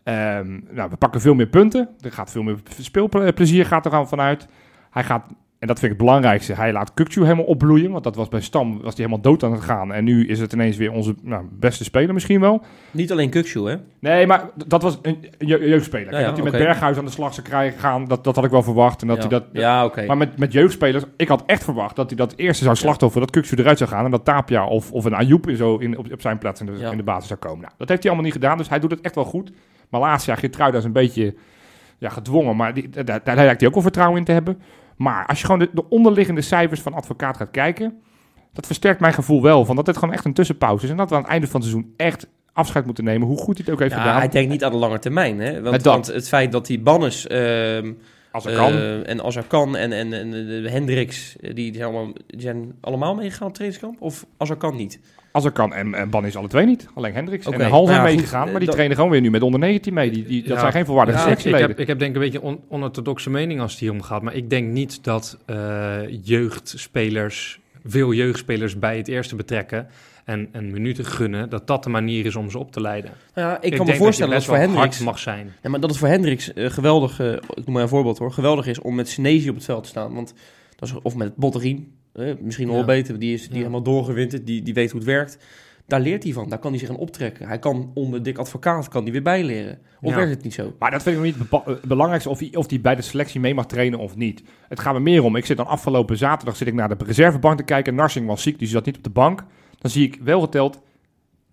Ehm, nou, we pakken veel meer punten. Er gaat veel meer speelplezier gaat er aan vanuit. Hij gaat, en dat vind ik het belangrijkste, hij laat Kukcu helemaal opbloeien. Want dat was bij Stam, was hij helemaal dood aan het gaan. En nu is het ineens weer onze nou, beste speler misschien wel. Niet alleen Kukshoe, hè? Nee, maar dat was een je- jeugdspeler. Ja, dat hij met Berghuis aan de slag zou krijgen gaan, dat, dat had ik wel verwacht. En dat ja, hij dat, ja oké. Maar met, met jeugdspelers, ik had echt verwacht dat hij dat eerste zou slachtofferen, dat Kuksu eruit zou gaan en dat Tapia of, of een Ayoub in zo in, op, op zijn plaats in de, Ja. in de basis zou komen. Nou, dat heeft hij allemaal niet gedaan, dus hij doet het echt wel goed. Maar laatst jaar, Geertruida is een beetje ja, gedwongen, maar die, daar, daar lijkt hij ook wel vertrouwen in te hebben. Maar als je gewoon de, de onderliggende cijfers van advocaat gaat kijken, dat versterkt mijn gevoel wel van dat dit gewoon echt een tussenpauze is en dat we aan het einde van het seizoen echt afscheid moeten nemen, hoe goed hij het ook heeft Ja, gedaan. hij denkt niet aan de lange termijn, hè? Want, want het feit dat die Bannes ehm, als het kan. eh, en als er kan en, en, en de Hendricks, eh, die, die, zijn allemaal, die zijn allemaal meegegaan op trainingskamp? Of als er kan niet? Als er kan. En, en Ban is alle twee niet. Alleen Hendricks. Oké, En Hal zijn nou meegegaan, eh, maar die dat- trainen gewoon weer nu met onder 19 mee. Die, die, dat Ja. zijn geen volwaardige Ja, ik, heb, ik heb denk ik een beetje een on- onorthodoxe mening als het hier om gaat. Maar ik denk niet dat eh, jeugdspelers, veel jeugdspelers bij het eerste betrekken en, en minuten gunnen, dat dat de manier is om ze op te leiden. Nou ja, ik, kan me voorstellen dat, je voor Hendricks... hard mag zijn. Ja, maar dat het voor Hendricks eh, geweldig, eh, ik noem maar een voorbeeld hoor, geweldig is om met Senesi op het veld te staan. Want dat is, of met Botterien, eh, misschien nog Ja. wel beter, die is die Ja. helemaal doorgewinterd, die, die weet hoe het werkt. Daar leert hij van, daar kan hij zich aan optrekken. Hij kan onder dik advocaat, kan hij weer bijleren. Of Ja. werkt het niet zo? Maar dat vind ik nog niet het belangrijkste of hij of die bij de selectie mee mag trainen of niet. Het gaat me meer om. Ik zit dan afgelopen zaterdag zit ik naar de reservebank te kijken. Narsing was ziek, dus hij zat niet op de bank. Dan zie ik wel geteld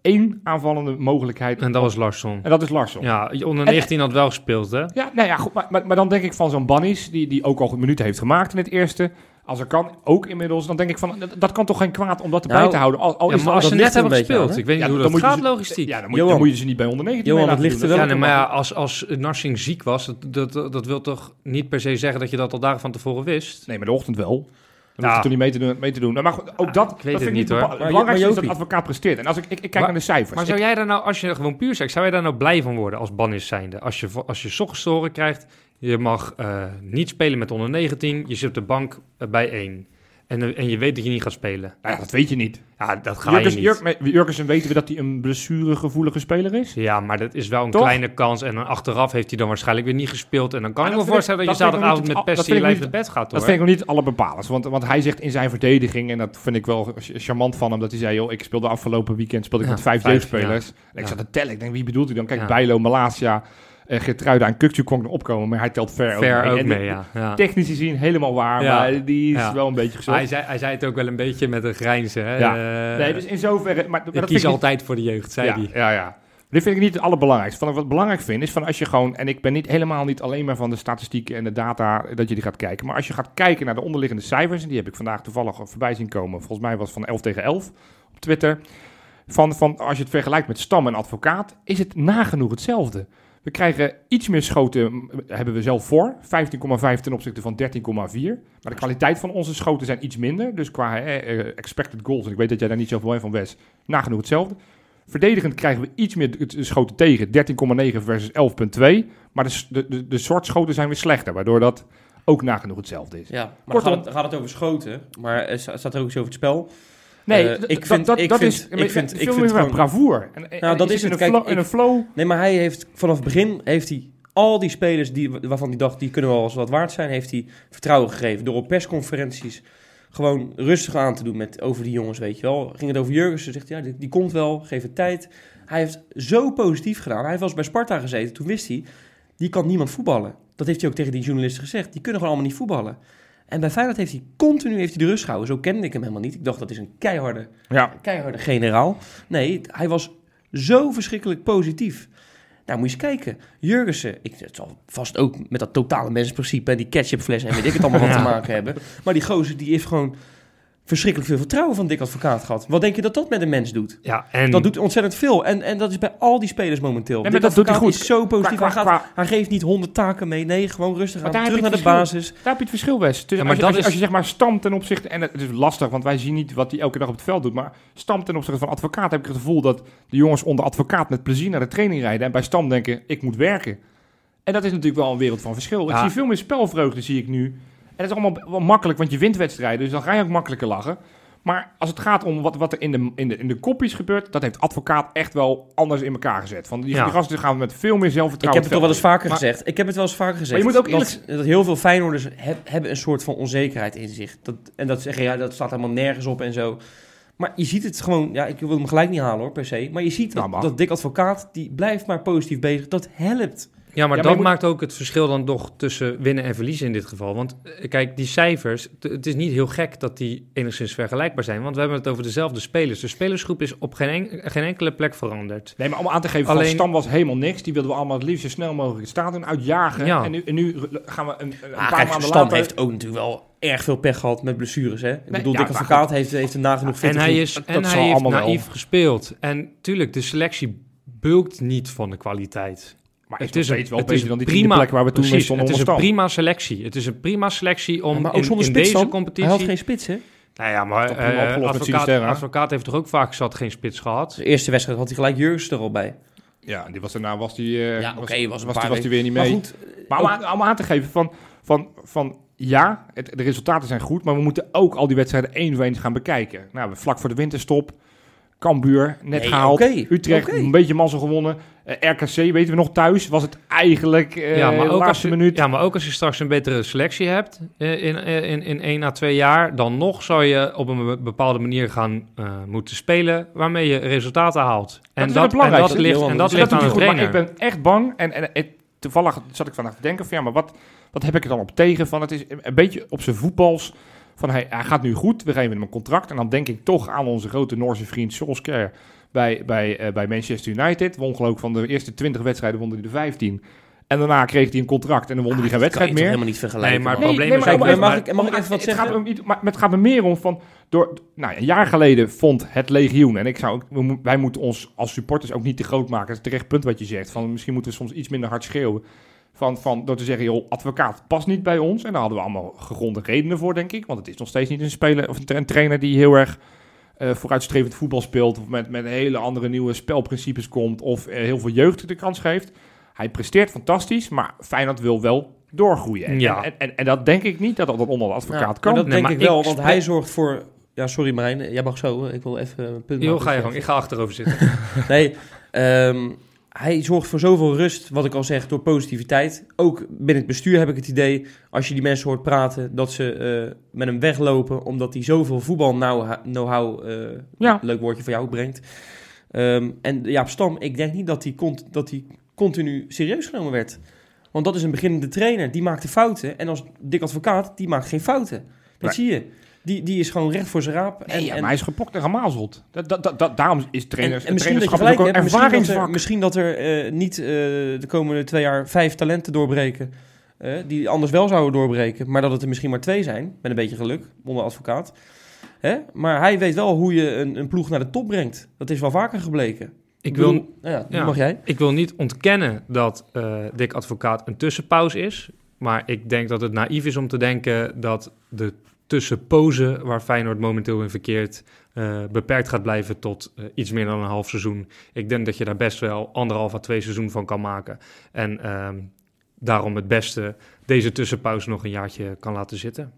één aanvallende mogelijkheid. En dat was Larsson. En dat is Larsson. Ja, onder 19 had wel gespeeld, hè? Ja, nou ja, goed, maar, maar, maar dan denk ik van zo'n Bannis, die, die ook al een minuten heeft gemaakt in het eerste. Als er kan, ook inmiddels. Dan denk ik van, dat, dat kan toch geen kwaad om dat erbij Nou, te houden. Al, al Ja, is maar als net hebben gespeeld, aan, ik weet niet Ja, hoe dan dat moet je gaat, ze- logistiek. Ja, dan moet, je, Johan. dan moet je ze niet bij onder 19 Johan, mee het laten ligt er doen. wel Ja, nee, maar ja, als, als Narsing ziek was, dat, dat, dat wil toch niet per se zeggen dat je dat al dagen van tevoren wist? Nee, maar de ochtend wel. Dan Ja. hoef je toch niet mee te doen. Mee te doen. Nou, maar goed, ook dat, ik weet dat het vind niet, bepa- hoor. Het belangrijkste is dat advocaat presteert. En als ik, ik, ik kijk Maar- naar de cijfers. Maar zou jij daar nou, als je gewoon puur zegt, zou jij daar nou blij van worden als Bannis zijnde? Als je, als je krijgt, je mag eh, niet spelen met onder 19, je zit op de bank eh, bij 1. En, eh, en je weet dat je niet gaat spelen. Nou ja, dat weet je niet. Ja, dat ga Jurkens, je niet. Jurk, Jurkensen weten we dat hij een blessuregevoelige speler is. Ja, maar dat is wel een Toch? kleine kans. En dan achteraf heeft hij dan waarschijnlijk weer niet gespeeld. En dan kan Maar ik me dat voorstellen ik- dat je dat zaterdavond nog met pest in je dat lijf naar bed gaat, Dat hoor. vind ik nog niet allerbepalend. Want, want hij zegt in zijn verdediging, en dat vind ik wel charmant van hem, dat hij zei, joh, ik speelde afgelopen weekend speelde ik Ja, met vijf, jeugdspelers. En ik Ja. zat te tellen. Ik denk, wie bedoelt hij dan? Kijk, Ja. Bijlo, Malasia, uh, Gertruida en Kukcu kon opkomen, maar hij telt ver, Ver ook ook mee. En mee, ja. ja. Technisch gezien helemaal waar, Ja. maar die is Ja. wel een beetje gezocht. Hij, zei, hij zei het ook wel een beetje met een grijnze. Hè? Ja. Eh, nee, dus in zoverre... Maar, maar ik dat kies ik niet- altijd voor de jeugd, zei hij. Ja, ja. Dit vind ik niet het allerbelangrijkste. Van, wat ik belangrijk vind is van als je gewoon, en ik ben niet helemaal niet alleen maar van de statistieken en de data dat je die gaat kijken, maar als je gaat kijken naar de onderliggende cijfers, en die heb ik vandaag toevallig voorbij zien komen, volgens mij was het van 11 tegen 11 op Twitter, van, van als je het vergelijkt met stam en advocaat, is het nagenoeg hetzelfde. We krijgen iets meer schoten, hebben we zelf voor. 15,5 ten opzichte van 13,4. Maar de kwaliteit van onze schoten zijn iets minder. Dus qua eh, expected goals, en ik weet dat jij daar niet zoveel van Wes, nagenoeg hetzelfde. Verdedigend krijgen we iets meer schoten tegen, 13,9 versus 11,2. Maar de, de, de, soort schoten zijn weer slechter, waardoor dat ook nagenoeg hetzelfde is. Ja, maar Kortom- gaat, het, gaat het over schoten, maar sta- staat er ook iets over het spel. Nee, Eh, ik vind- dat, ik dat vind- is ik vind- ik vind gewoon- bravoer. En, Nou, en dat is het. In een, Kijk, flow, in ik- een flow. Nee, maar hij heeft vanaf het begin heeft hij al die spelers die, waarvan hij dacht die kunnen wel eens wat waard zijn, heeft hij vertrouwen gegeven door op persconferenties gewoon rustig aan te doen met over die jongens, weet je wel. Ging het over Jurgensen, zegt hij, ja, die, die komt wel, geef het tijd. Hij heeft zo positief gedaan. Hij heeft wel eens bij Sparta gezeten, toen wist hij, die kan niemand voetballen. Dat heeft hij ook tegen die journalisten gezegd. Die kunnen gewoon allemaal niet voetballen. En bij Feyenoord heeft hij continu heeft hij de rust gehouden. Zo kende ik hem helemaal niet. Ik dacht, dat is een keiharde Ja, keiharde generaal. Nee, hij was zo verschrikkelijk positief. Nou, moet je eens kijken. Jurgensen, ik, het zal vast ook met dat totale mensprincipe... en die ketchupfles en weet ik het allemaal wat (laughs) te maken hebben. Maar die gozer, die heeft gewoon verschrikkelijk veel vertrouwen van Dick Advocaat gehad. Wat denk je dat dat met een mens doet? Ja, en Dat doet ontzettend veel. En, en dat is bij al die spelers momenteel. maar Dick dat doet hij goed. is zo positief. Qua- hij, qua- gaat, hij geeft niet honderd taken mee. Nee, gewoon rustig Maar aan. daar Terug heb naar je de het basis. Daar heb je het verschil, Wes. Dus Ja, maar als, je, dat als, je, is- als je zeg maar stam ten opzichte... En het is lastig, want wij zien niet wat hij elke dag op het veld doet. Maar stam ten opzichte van advocaat heb ik het gevoel... dat de jongens onder advocaat met plezier naar de training rijden... en bij stam denken, ik moet werken. En dat is natuurlijk wel een wereld van verschil. Ik zie veel meer spelvreugde, zie ik nu. En dat is allemaal wel makkelijk, want je wint wedstrijden. Dus dan ga je ook makkelijker lachen. Maar als het gaat om wat, wat er in de, in, de, in de kopjes gebeurt... dat heeft advocaat echt wel anders in elkaar gezet. Van die, Ja. die gasten gaan met veel meer Ik zelfvertrouwen... heb het toch wel eens vaker Maar- gezegd. Ik heb het wel eens vaker gezegd. Maar je moet ook dat, dat heel veel Feyenoorders heb- hebben een soort van onzekerheid in zich. Dat, en dat zeggen, ja, dat staat helemaal nergens op en zo. Maar je ziet het gewoon, ja, ik wil hem gelijk niet halen hoor, per se. Maar je ziet Nou, dat, mag. dat Dick Advocaat, die blijft maar positief bezig. Dat helpt. Ja, maar Ja, maar dat moet- maakt ook het verschil dan toch tussen winnen en verliezen in dit geval. Want eh, kijk, die cijfers, het is niet heel gek dat die enigszins vergelijkbaar zijn. Want we hebben het over dezelfde spelers. De spelersgroep is op geen, en- geen enkele plek veranderd. Nee, maar om aan te geven, Alleen- van Stam was helemaal niks. Die wilden we allemaal het liefst zo snel mogelijk het stadion uitjagen. Ja. En, nu, en nu gaan we een, een Ah, paar kijk, maanden Stam later... heeft ook natuurlijk wel erg veel pech gehad met blessures. Hè? Ik bedoel, ja, Dick Advocaat heeft, heeft een nagenoeg fit. En hij, is, dat en zal hij heeft wel. naïef gespeeld. En tuurlijk, de selectie bulkt niet van de kwaliteit. Maar Het is een- steeds wel het beter is dan die prima- plek waar we toen mee Precies, stonden het is een prima selectie. Het is een prima selectie om maar ook in, zonder in spits deze competitie... Hij had geen spits, hè? Nou ja, maar eh, advocaat, heeft toch ook vaak zat geen spits gehad? De eerste wedstrijd had hij gelijk Jurgens er al bij. Ja, die was daarna was die, eh, Ja, oké, was was, was, die, was die weer niet Maar mee. goed, Maar om aan, om aan te geven van, van, van ja, het, de resultaten zijn goed, maar we moeten ook al die wedstrijden één voor één gaan bekijken. Nou, we vlak voor de winterstop, Cambuur net Nee, gehaald, Utrecht een beetje mazzel gewonnen, Eh, RKC weten we nog thuis, was het eigenlijk eh ja, maar ook als je, minuut. ja, maar ook als je straks een betere selectie hebt eh, in, in, in één à twee jaar, dan nog zou je op een be- bepaalde manier gaan eh, moeten spelen waarmee je resultaten haalt. En is dat, en dat belangrijkste, ligt, en Dat Dat ligt doet aan de goed, maar trainer. ik ben echt bang en, en, en toevallig zat ik vandaag te denken van ja, maar wat, wat heb ik er dan op tegen? Van het is een beetje op zijn voetbals. Van hij, hij gaat nu goed, we geven hem een contract. En dan denk ik toch aan onze grote Noorse vriend Solskjaer bij, bij, eh, bij Manchester United. Won geloof ik van de eerste 20 wedstrijden won hij de 15. En daarna kreeg hij een contract en dan won hij geen dat wedstrijd kan je toch meer. helemaal niet vergelijken. Nee, maar het probleem is maar ook- om Kijk, even- mag ik- mag om- ik even wat het zeggen? Gaat niet, maar het gaat er meer om van... Door, nou, ja, een jaar geleden vond het legioen... en ik zou ook, wij moeten ons als supporters ook niet te groot maken. Dat is terecht punt wat je zegt. Van, misschien moeten we soms iets minder hard schreeuwen. Van, van, door te zeggen, joh, advocaat past niet bij ons. En daar hadden we allemaal gegronde redenen voor, denk ik. Want het is nog steeds niet een speler of een tra- een trainer die heel erg eh, vooruitstrevend voetbal speelt. Of met, met hele andere nieuwe spelprincipes komt. Of eh, heel veel jeugd de kans geeft. Hij presteert fantastisch, maar Feyenoord wil wel doorgroeien. En, Ja. en, en, en dat denk ik niet dat dat onder de advocaat maar kan. dat Nee, denk maar ik wel, want hij zorgt voor... Ja, sorry Marijn, jij mag zo. Ik wil even een punt Heel maken. ga je gang, ik ga achterover zitten. (laughs) Nee, ehm, hij zorgt voor zoveel rust, wat ik al zeg, door positiviteit. Ook binnen het bestuur heb ik het idee, als je die mensen hoort praten, dat ze eh, met hem weglopen, omdat hij zoveel voetbal-know-how, eh, Ja. leuk woordje voor jou, brengt. Ehm, en Jaap Stam, ik denk niet dat hij, dat hij continu serieus genomen werd. Want dat is een beginnende trainer, die maakte fouten. En als dik advocaat, die maakt geen fouten. Dat Nee. zie je. Die, die is gewoon recht voor zijn raap. Nee, en, ja, en, maar hij is gepokt en gemazeld. Dat, dat, dat, dat- daarom is trainers, en misschien dat je trainerschap gelijk ook een Misschien dat er, ervaringsvak. misschien dat er eh, niet eh, de komende twee jaar vijf talenten doorbreken. eh, die anders wel zouden doorbreken. Maar dat het er misschien maar twee zijn. Met een beetje geluk, onder advocaat. Hè? Maar hij weet wel hoe je een, een ploeg naar de top brengt. Dat is wel vaker gebleken. Ik wil, nou ja, mag jij. Ik wil niet ontkennen dat eh Dick Advocaat een tussenpauze is. Maar ik denk dat het naïef is om te denken dat de tussenpauze waar Feyenoord momenteel in verkeert... eh, beperkt gaat blijven tot eh, iets meer dan een half seizoen. Ik denk dat je daar best wel anderhalf à twee seizoen van kan maken. En ehm, daarom het beste deze tussenpauze nog een jaartje kan laten zitten.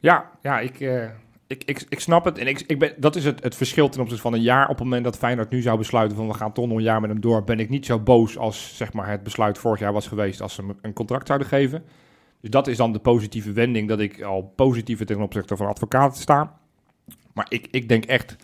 Ja, ja ik, eh, ik, ik, ik snap het. En ik, ik ben, dat is het, het verschil ten opzichte van een jaar. Op het moment dat Feyenoord nu zou besluiten van we gaan toch nog een jaar met hem door, ben ik niet zo boos als zeg maar, het besluit vorig jaar was geweest als ze hem een contract zouden geven. Dus dat is dan de positieve wending dat ik al positiever ten opzichte van advocaat sta. Maar ik, ik denk echt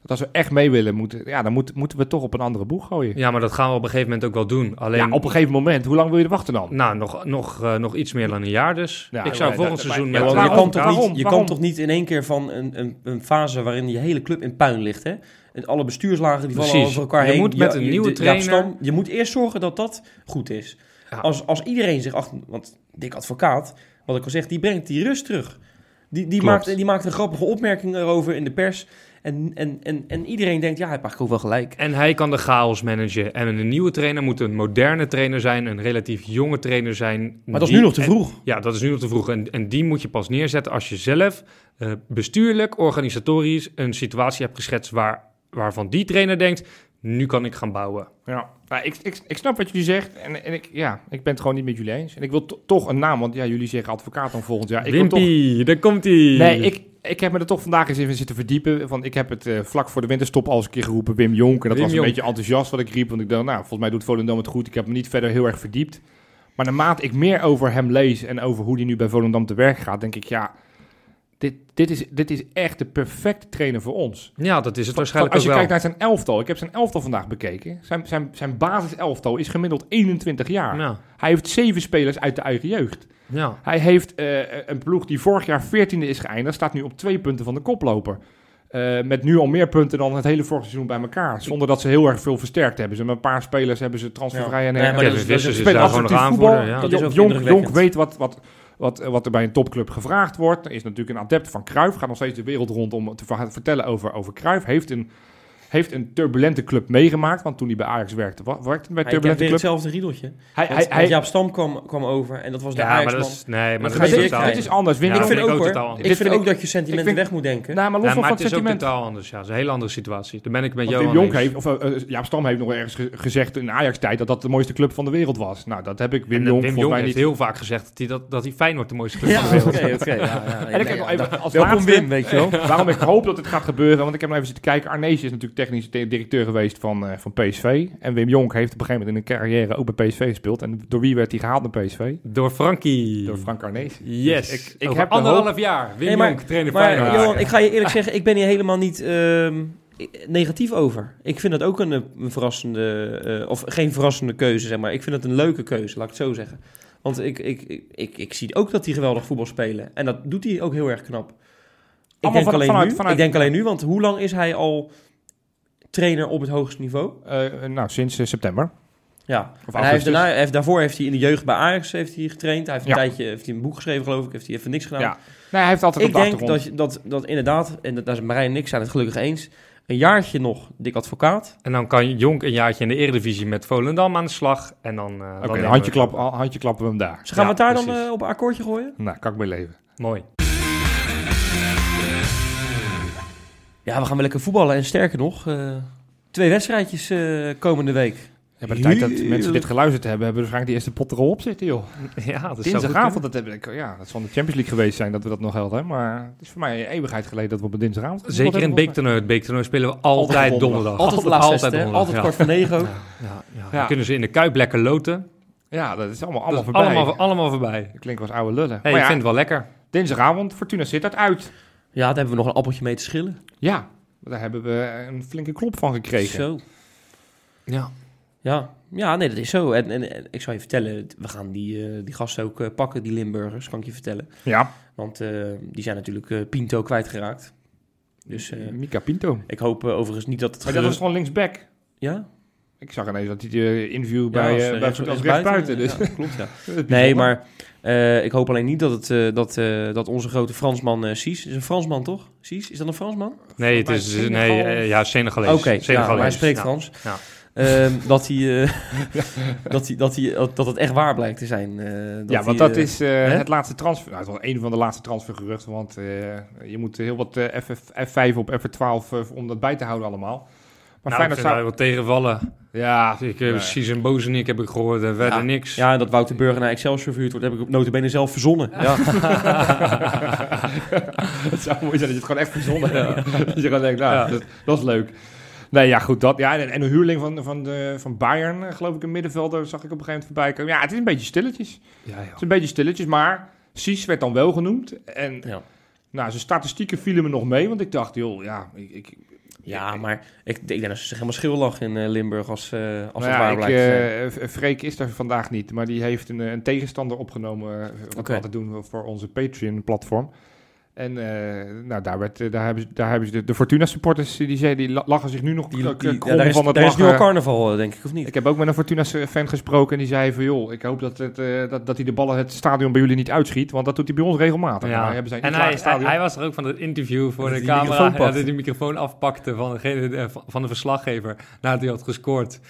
dat als we echt mee willen, moeten, ja, dan moet, moeten we toch op een andere boeg gooien. Ja, maar dat gaan we op een gegeven moment ook wel doen. Alleen, Ja, op een gegeven moment. Hoe lang wil je er wachten dan? Nou, nog, nog, eh, nog iets meer dan een jaar dus. Ja, ik zou volgend seizoen maar- met... Ja, je kan, toch niet, je Waarom? kan toch niet in één keer van een, een, een fase waarin je hele club in puin ligt. Hè? En alle bestuurslagen die vallen over elkaar Je heen. moet met een je- nieuwe de- trainer- Stam, je moet eerst zorgen dat dat goed is. Ja. Als, als iedereen zich achter... Want Dick Advocaat, wat ik al zeg, die brengt die rust terug. Die, die, Klopt. maakt, die maakt een grappige opmerking erover in de pers. En, en, en, en iedereen denkt, ja, hij heeft eigenlijk ook wel gelijk. En hij kan de chaos managen. En een nieuwe trainer moet een moderne trainer zijn, een relatief jonge trainer zijn. Maar dat is Die- nu nog te en- vroeg. ja, dat is nu nog te vroeg. En, en die moet je pas neerzetten als je zelf eh, bestuurlijk, organisatorisch een situatie hebt geschetst waar, waarvan die trainer denkt, nu kan ik gaan bouwen. Ja, nou, ik, ik, ik snap wat jullie zegt. En, en ik, ja, ik ben het gewoon niet met jullie eens. En ik wil to- toch een naam, want ja, jullie zeggen advocaat dan volgend jaar. Ik wil toch, Wimpy, daar komt hij. nee, ik, ik heb me er toch vandaag eens even zitten verdiepen. Want ik heb het eh, vlak voor de winterstop al eens een keer geroepen, Wim Jonk. En dat Wim was een Jonk. beetje enthousiast wat ik riep. Want ik dacht, nou, volgens mij doet Volendam het goed. Ik heb me niet verder heel erg verdiept. Maar naarmate ik meer over hem lees en over hoe hij nu bij Volendam te werk gaat, denk ik, ja, dit, dit, is, dit is echt de perfecte trainer voor ons. Ja, dat is het waarschijnlijk als je wel. kijkt naar zijn elftal, ik heb zijn elftal vandaag bekeken. Zijn, zijn, zijn basiselftal is gemiddeld 21 jaar. Ja, Hij heeft zeven spelers uit de eigen jeugd. ja. Hij heeft eh, een ploeg die vorig jaar 14e is geëindigd, staat nu op twee punten van de koploper. Eh, met nu al meer punten dan het hele vorige seizoen bij elkaar. Zonder dat ze heel erg veel versterkt hebben. Ze hebben een paar spelers hebben ze transfervrij en Ja, maar en- dat Kevin is- dat is- Vissers is spelen daar gewoon nog assertief aanvoerder. voetbal. Ja. Dat is ook Jonk, weet wat, wat, wat, wat er bij een topclub gevraagd wordt. Is natuurlijk een adept van Cruijff. Gaat nog steeds de wereld rond om te ver- vertellen over, over. Heeft een, heeft een turbulente club meegemaakt. Want toen hij bij Ajax werkte, werkte hij bij Hij heeft turbulente weer club. hetzelfde riedeltje. Hij, Want, hij, hij, Jaap Stam kwam, kwam over en dat was de Ja, maar dat is... Nee, maar Dat dat is dit is anders. Wim Ja, ik vind ook ook hoor, totaal ik vind ook dat je sentimenten vind- weg moet denken. Nou, maar los Ja, van maar van het is ook sentiment. totaal anders. Ja, het is een hele andere situatie. Daar ben ik met Want jou Jonk eens. heeft, of uh, Jaap Stam heeft nog ergens ge- gezegd in Ajax-tijd dat dat de mooiste club van de wereld was. Nou, dat heb ik Wim eh, Wim volgens Jong mij heeft niet. heel vaak gezegd dat hij, dat, dat hij Feyenoord de mooiste club van de wereld oké. ja, ja, En ik heb ja, nog even als Welkom Wim, weet je wel. (laughs) Waarom ik hoop dat het gaat gebeuren, want ik heb nog even zitten kijken. Arnees is natuurlijk technisch di- directeur geweest van, eh, van PSV. En Wim Jonk heeft op een gegeven moment in een carrière ook bij PSV gespeeld. En door wie werd hij gehaald naar PSV? Door Frankie. Door Frank Arnees. Yes. Dus ik- ik Over heb de anderhalf jaar. Wim maar- Jonk, trainer Maar Feyenoord. Johan, ik ga je eerlijk (laughs) zeggen, ik ben hier helemaal niet ehm, negatief over. Ik vind het ook een, eh, een verrassende, eh, of geen verrassende keuze, zeg maar. Ik vind het een leuke keuze, laat ik het zo zeggen. Want ik, ik, ik, ik, ik zie ook dat hij geweldig voetbal spelen. En dat doet hij ook heel erg knap. Ik denk, van- alleen vanuit- nu, vanuit- ik denk alleen nu, want hoe lang is hij al trainer op het hoogste niveau? Eh, nou, sinds eh, september. Ja, Of en hij heeft daarna, hij heeft, daarvoor heeft hij in de jeugd bij Ajax heeft hij getraind. Hij heeft een Ja. tijdje heeft hij een boek geschreven, geloof ik. Heeft hij even niks gedaan. Ja. Nee, hij heeft altijd Ik op de denk dat, je- dat, dat inderdaad, en dat- daar zijn Marijn en ik zijn het gelukkig eens, een jaartje nog dik advocaat. En dan kan Jonk een jaartje in de Eredivisie met Volendam aan de slag. En dan... eh, dan Oké, we handje, klap, handje klappen we hem daar. Dus gaan Ja, we het daar dan precies. op een akkoordje gooien? Nou, kan ik mee leven. Mooi. Ja, we gaan wel lekker voetballen en sterker nog, eh, twee wedstrijdjes eh, komende week. Ja, bij de tijd dat mensen dit geluisterd hebben, hebben we waarschijnlijk die eerste pot er al op zitten, joh. (laughs) Ja, dat is Dinsdagavond, dat, heb ik, ja, dat zal de Champions League geweest zijn dat we dat nog hadden. Maar het is voor mij een eeuwigheid geleden dat we op een dinsdagavond Zeker in het hebben beektoernooi. Het beektoernooi spelen we altijd, Altijd donderdag. Altijd, de laatste altijd donderdag, Altijd ja. kwart voor negen ook. Ja, ja, ja. Ja. Dan kunnen ze in de Kuip lekker loten. Ja, dat is allemaal, Dat allemaal is voorbij. allemaal, allemaal voorbij. Dat klinkt als oude lullen. Hey, maar ik vind het wel lekker. dinsdagavond, Fortuna zit dat uit. Ja, daar hebben we nog een appeltje mee te schillen. Ja, daar hebben we een flinke klop van gekregen. Zo. Ja. Ja. ja, nee, dat is zo. En, en, en ik zal je vertellen, we gaan die, eh, die gasten ook eh, pakken, die Limburgers, kan ik je vertellen. Ja, Want eh, die zijn natuurlijk Pinto kwijtgeraakt. Dus Mika Pinto. ik hoop overigens niet dat het... Maar dat was gewoon linksback. Ja? Ik zag ineens dat hij de interview Ja, bij, als, eh, bij rechts- als rechtsbuiten. Dus. Ja, klopt, ja. (laughs) Dat is Nee, maar eh, ik hoop alleen niet dat, het, eh, dat, eh, dat onze grote Fransman eh Cies... is een Fransman, toch? Cies, is dat een Fransman? Nee, het is... Senegal. Nee, ja, Senegalees. Oké, ja, maar hij spreekt Ja. Frans. Ja. Ehm, dat, hij, eh, (laughs) dat, hij, dat, hij, dat het echt waar blijkt te zijn. eh, dat ja, want hij, dat is eh, het laatste transfer. Nou, het was een van de laatste transfergeruchten. Want eh, je moet heel wat FF, F5 op F12 eh, om dat bij te houden allemaal. Maar Nou, Feyenoord zou... wel tegenvallen. Ja, Ik heb precies een boze ik heb ik gehoord. Er verder Ja. niks. Ja, en dat Wouter Burger naar Excelsior verhuurd wordt, heb ik op notabene zelf verzonnen. Ja. (laughs) het zou mooi zijn dat je het gewoon echt verzonnen hebt. (laughs) dat je gewoon denkt, nou, Ja. dat, dat is leuk. Nee, ja, goed. Dat, ja, en, en een huurling van, van, de, van Bayern, eh, geloof ik, een middenvelder, zag ik op een gegeven moment voorbij komen. Ja, het is een beetje stilletjes. Ja, Het is een beetje stilletjes, maar Cies werd dan wel genoemd. En Ja. nou, zijn statistieken vielen me nog mee, want ik dacht, joh, ja, ik... ik ja, maar ik, ik denk dat ze zich helemaal schil lag in eh, Limburg als, eh, als nou het ja, waar ik, blijkt te eh, Freek is er vandaag niet, maar die heeft een, een tegenstander opgenomen. Wat Oké. we altijd doen voor onze Patreon-platform. En eh, nou, daar, werd, eh, daar hebben ze, daar hebben ze de, de Fortuna-supporters, die, die, die la- lachen zich nu nog Die, die- ja, daar is, van het daar is nu al carnaval, denk ik, of niet? Ik heb ook met een Fortuna-fan gesproken en die zei van... joh, ik hoop dat, het, eh, dat, dat hij de ballen het stadion bij jullie niet uitschiet... want dat doet hij bij ons regelmatig. Ja. Hebben zij En niet hij, klaar hij, hij was er ook van het interview voor Dat de hij die camera. dat hij de microfoon afpakte van, degene, van- van de verslaggever nadat hij had gescoord.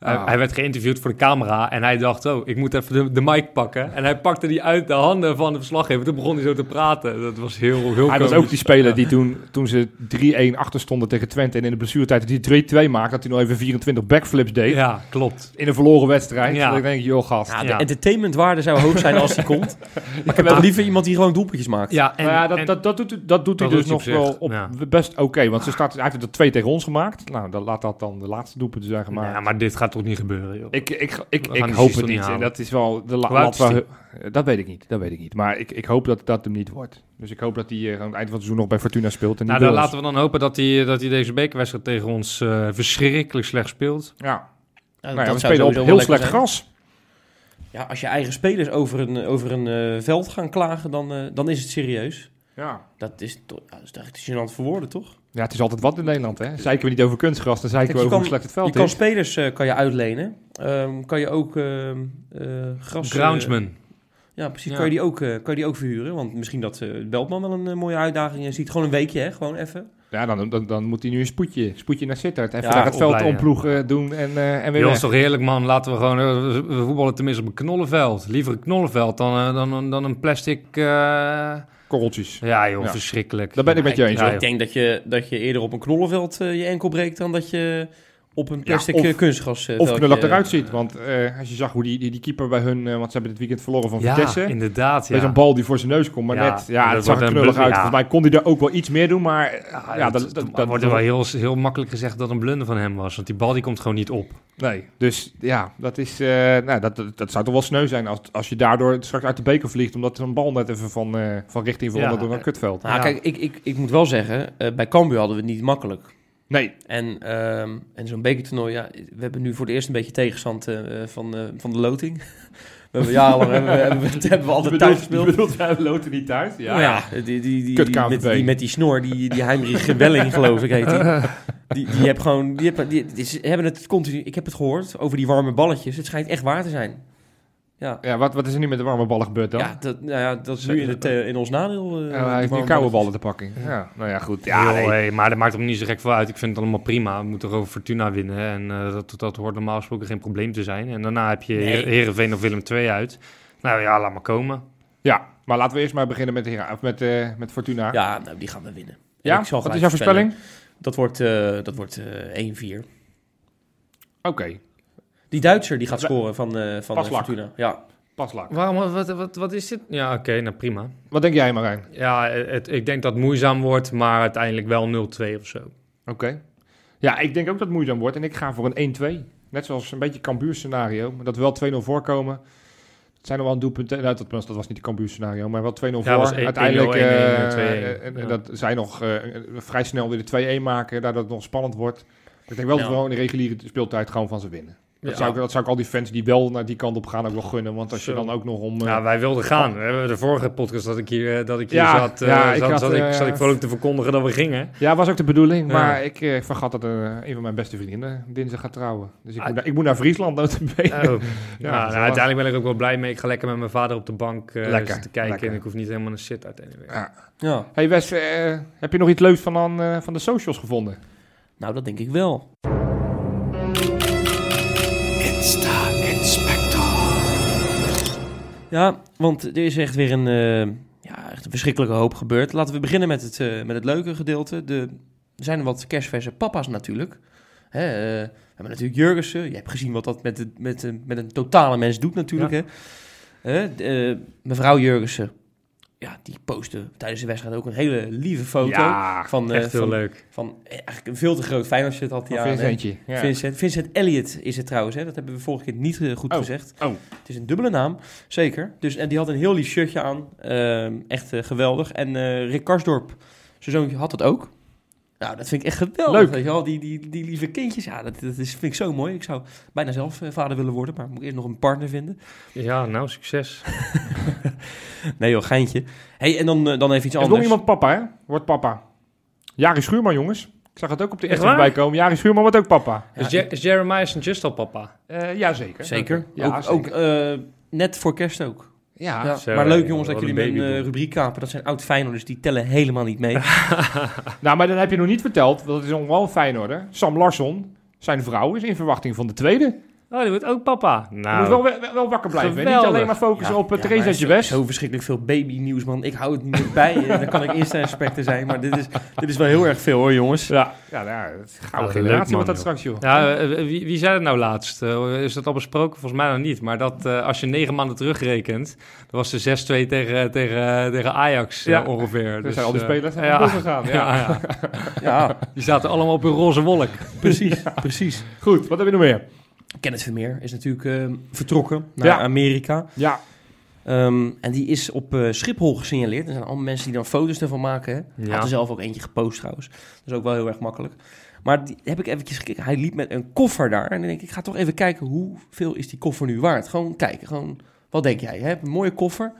Hij- Ah. hij werd geïnterviewd voor de camera en hij dacht, oh, ik moet even de, de mic pakken. En hij pakte die uit de handen van de verslaggever. Toen begon hij zo te praten. Dat was heel, heel Hij was ook die speler Ja. die toen, toen ze 3-1 achter stonden tegen Twente... en in de blessuretijd die 3-2 maakte... dat hij nog even 24 backflips deed... Ja, klopt. in een verloren wedstrijd. Ja. Ik denk, joh, gast. Ja, de Ja. entertainmentwaarde zou hoog zijn als hij komt. (laughs) Maar ik heb wel liever iemand die gewoon doelpuntjes maakt. Ja, en, nou ja, dat, en- dat, dat doet, dat doet hij dus doet nog wel op ja. best oké. want ze staat, hij heeft er twee tegen ons gemaakt. Nou, dan laat dat dan de laatste doelpunten zijn gemaakt. ja, maar dit gaat toch niet gebeuren, joh. Ik, ik, ik, ik hoop het niet. En halen? dat is wel de la- Hoe oud lat is waar- Dat weet ik niet. Dat weet ik niet. Maar ik, ik hoop dat dat hem niet wordt. Dus ik hoop dat hij eh, aan het eind van het seizoen nog bij Fortuna speelt. En nou, niet dan laten we dan hopen dat hij, dat hij deze bekerwedstrijd tegen ons eh, verschrikkelijk slecht speelt. Ja. Nou ja, we spelen op heel slecht zijn. gras. Ja, als je eigen spelers over een, over een eh, veld gaan klagen, dan, eh, dan is het serieus. Ja. Dat is, toch, ja, dat is echt gênant voor woorden, toch? Ja, het is altijd wat in Nederland. Hè? Zeiken we niet over kunstgras, dan zeiken Kijk, we je over hoe kan- slecht het Je veld kan is. spelers eh, kan je uitlenen. Ehm, kan je ook ehm, eh, gras... eh, Groundsman. Ja, precies. Ja. Kan, je die ook, eh, kan je die ook verhuren? Want misschien dat eh Beltman wel een mooie uitdaging ziet. Gewoon een weekje, hè? Gewoon even. Ja, dan, dan, dan moet hij nu een spoedje, spoedje naar Sittard. Even Ja, daar het veld omploegen doen en, eh en weer is toch heerlijk, man. Laten we gewoon... we- voetballen tenminste op een knollenveld. Liever een knollenveld dan, dan, dan, dan een plastic... Korreltjes. Ja, joh, Ja. verschrikkelijk. Dat ben ik met je eens. Ik denk dat je, dat je eerder op een knollenveld eh, je enkel breekt dan dat je op een plastic of- eh, kunstgras eh, Of knullig eh, eruit ziet. Want eh, als je zag hoe die, die, die keeper bij hun... want ze hebben dit weekend verloren van Ja, Vitesse. inderdaad, Met ja. een bal die voor zijn neus komt. Maar Ja, net, ja, dat het zag wordt er een knullig blunder, uit. ja. Volgens mij kon hij er ook wel iets meer doen. Maar ja, Ja, dat, dat, dat, dat dat- wordt wel heel, heel makkelijk gezegd dat een blunder van hem was. Want die bal die komt gewoon niet op. Nee, dus ja, dat is... eh, nou, dat, dat, dat zou toch wel sneu zijn als, als je daardoor straks uit de beker vliegt... omdat er een bal net even van, eh, van richting verandert Ja. door een kutveld. Nou, Ja. kijk, ik, ik, ik moet wel zeggen, eh, bij Cambuur hadden we het niet makkelijk. Nee, En, ehm, en zo'n bekertoernooi, ja, we hebben nu voor het eerst een beetje tegenstand eh, van, eh, van de loting. (laughs) we hebben jarenlang hebben, we- hebben, we- (laughs) hebben we altijd thuis gespeeld. Je bedoelt, wij loten niet thuis? Ja. Nou ja, die, die, die, die, Kut die, met, die met die snor, die, die Heinrich Welling (laughs) geloof ik heet die. Die, die heb gewoon, die, heb, die, hebben het continu, ik heb het gehoord over die warme balletjes. Het schijnt echt waar te zijn. Ja, Ja, wat, wat is er nu met de warme ballen gebeurd dan? ja, dat, nou ja, dat is nu in, het, eh, in ons nadeel. eh, Ja, die hij heeft nu koude ballen te pakken. Ja, nou ja, goed. Ja, Ja, nee. hey, maar dat maakt hem niet zo gek veel uit. Ik vind het allemaal prima. We moeten over Fortuna winnen. En eh, dat, dat hoort normaal gesproken geen probleem te zijn. En daarna heb je Nee. Heerenveen of Willem II uit. Nou ja, laat maar komen. ja, maar laten we eerst maar beginnen met, Hera- of met, eh, met Fortuna. Ja, nou, die gaan we winnen. Ja? Ik zal Wat is jouw voorspelling? Dat wordt, eh, dat wordt eh 1-4. Oké, Die Duitser die gaat scoren van, eh van eh, Paslak. Fortuna. Ja. pas lak. Waarom, wat, wat, wat is dit? Ja, oké, nou prima. Wat denk jij Marijn? Ja, het, ik denk dat het moeizaam wordt, maar uiteindelijk wel 0-2 of zo. Oké. Ja, ik denk ook dat het moeizaam wordt en ik ga voor een 1-2. Net zoals een beetje Cambuur scenario, maar dat we wel 2-0 voorkomen. Het zijn nog wel een doelpunt. Nou, dat, dat was niet de Cambuur scenario, maar wel 2-0 Ja, voor. was 1-0, Uiteindelijk 1-1, eh, 2-1. eh, en Ja. dat zij nog eh, vrij snel weer de 2-1 maken, daardoor het nog spannend wordt. Ik denk wel dat we gewoon in de reguliere speeltijd gewoon van ze winnen. Dat, Ja. zou ik, dat zou ik al die fans die wel naar die kant op gaan ook wel gunnen. Want als je dan ook nog om... eh, Ja, wij wilden gaan. We hebben de vorige podcast dat ik hier, eh, dat ik hier Ja, zat, eh, ja, ik zat, had, zat, ik, eh, zat ik vrolijk te verkondigen dat we gingen. Ja, was ook de bedoeling. Ja. Maar ik eh, vergat dat een van mijn beste vriendinnen dinsdag gaat trouwen. Dus ik, Ah. moet, naar, ik moet naar Friesland. notabene. Oh. (laughs) Ja, ja, dat is nou, uiteindelijk ben ik ook wel blij mee. Ik ga lekker met mijn vader op de bank eh, Lekker, zitten kijken. lekker. En ik hoef niet helemaal een shit uit anyway. Ja. ja. Hey Wes, eh, heb je nog iets leuks van, eh, van de socials gevonden? Nou, dat denk ik wel. Ja, want er is echt weer een, eh, ja, echt een verschrikkelijke hoop gebeurd. Laten we beginnen met het, eh, met het leuke gedeelte. De, er zijn wat kerstverse papa's natuurlijk. Hè, eh, we hebben natuurlijk Jurgensen. Je hebt gezien wat dat met, de, met, de, met een totale mens doet natuurlijk. Hè. Mevrouw Jurgensen, ja, die postte tijdens de wedstrijd ook een hele lieve foto. Ja, van, eh, Echt heel van, leuk. van eh, eigenlijk een veel te groot Feyenoord shirt had hij aan. hè. Vincentje. Ja. Vincent, Vincent Elliott is het trouwens, hè? dat hebben we vorige keer niet eh, goed Oh. gezegd. Oh. Het is een dubbele naam, zeker. Dus, en die had een heel lief shirtje aan, Ehm, echt geweldig. En eh, Rick Karsdorp, zijn zoontje, had dat ook. Nou, dat vind ik echt geweldig. Leuk. Weet je wel? Die, die, die lieve kindjes, ja, dat, dat is, vind ik zo mooi. Ik zou bijna zelf eh, vader willen worden, maar moet ik eerst nog een partner vinden. Ja, nou, succes. (laughs) Nee joh, geintje. hey, en dan, eh, dan even iets Er is anders. nog iemand papa, hè? Wordt papa. Jari Schuurman, jongens. Ik zag het ook op de Echt voorbij komen. Jari Schuurman wordt ook papa. Ja, is, Je- is Jeremiah St. Just al papa? Eh ja, zeker. Zeker. Ja, ook zeker. ook eh, net voor kerst ook. Ja. Ja, zo, maar leuk ja, jongens dat jullie een mijn eh, rubriek kapen. Dat zijn oud Feyenoorders, die tellen helemaal niet mee. (laughs) Nou, maar dan heb je nog niet verteld, dat is nog wel fijn hoor. Sam Larsson, zijn vrouw, is in verwachting van de tweede. Oh, die wordt ook papa. Je Nou, moet wel, wel, wel wakker blijven. hè? Niet alleen maar focussen op uh, Ja, Theresa Jewes. Zo, zo verschrikkelijk veel babynieuws, man. Ik hou het niet meer bij. Eh, Dan kan ik eerst inspector zijn. Maar dit is, dit is wel heel erg veel, hoor, jongens. Ja, ja, nou ja, het gouden Ja, generatie wordt man, dat joh. straks, joh. Ja, eh, wie, wie zei het nou laatst? Eh, is dat al besproken? Volgens mij nog niet. Maar dat eh, als je negen maanden terugrekent, dan was de 6-2 tegen, tegen, tegen Ajax eh, Ja. ongeveer. Er Dus, zijn al die eh, spelers ja. boven gegaan. Ja. (laughs) Ja, ja. Ja, Die zaten allemaal op een roze wolk. precies. precies. Goed, wat heb je nog meer? Kenneth Vermeer is natuurlijk eh, vertrokken naar Ja. Amerika. Ja, Ehm, en die is op eh, Schiphol gesignaleerd. Er zijn allemaal mensen die dan foto's ervan maken. Hè. Hij Ja. had er zelf ook eentje gepost trouwens. Dat is ook wel heel erg makkelijk. Maar die heb ik eventjes gekeken. Hij liep met een koffer daar. En dan denk ik, ik ga toch even kijken hoeveel is die koffer nu waard. Gewoon kijken. Gewoon, wat denk jij? Hè? Een mooie koffer.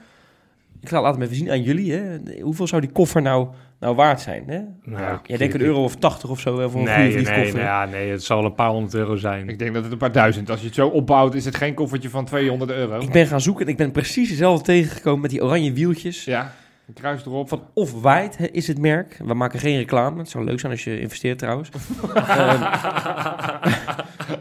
ik ga laat hem even zien aan jullie. Hè. Hoeveel zou die koffer nou, nou waard zijn? Hè? Nou, Jij denkt een euro of 80 of zo voor een nee, goede nee, nee, ja, nee, het zal een paar honderd euro zijn. Ik denk dat het een paar duizend. Als je het zo opbouwt, is het geen koffertje van 200 euro. Ik ben gaan zoeken en ik ben precies hetzelfde tegengekomen met die oranje wieltjes. Ja, een kruis erop. Van Off-White hè, is het merk. We maken geen reclame. Het zou leuk zijn als je investeert trouwens. (laughs) Ehm,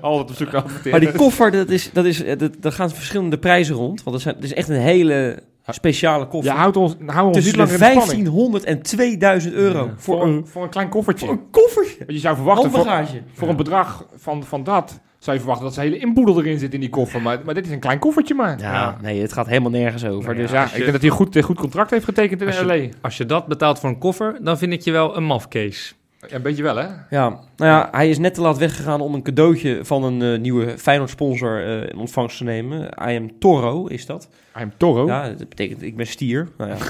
Altijd op zoek naar adverteren. maar die koffer, dat is, dat is, dat, daar gaan verschillende prijzen rond. Want het, zijn, het is echt een hele speciale koffer. Je houdt ons, hou ons niet Tussen langer in de spanning. 1500 en 2000 euro. Ja. Voor, Voor een, voor een klein koffertje. voor een koffertje. Want je zou verwachten, voor, voor een bedrag van, van dat... zou je verwachten dat ze hele inboedel erin zit in die koffer. Maar, maar dit is een klein koffertje maar. Ja, Ja. nee, het gaat helemaal nergens over. Dus Ja, ik je- denk dat hij een goed, goed contract heeft getekend in Als je- L.A. Als je dat betaalt voor een koffer, dan vind ik je wel een mafcase. Ja, een beetje wel, hè? Ja, nou ja, hij is net te laat weggegaan om een cadeautje van een eh, nieuwe Feyenoord-sponsor eh, in ontvangst te nemen. I am Toro is dat. I'm Toro. Ja, dat betekent ik ben stier. Nou ja, (laughs)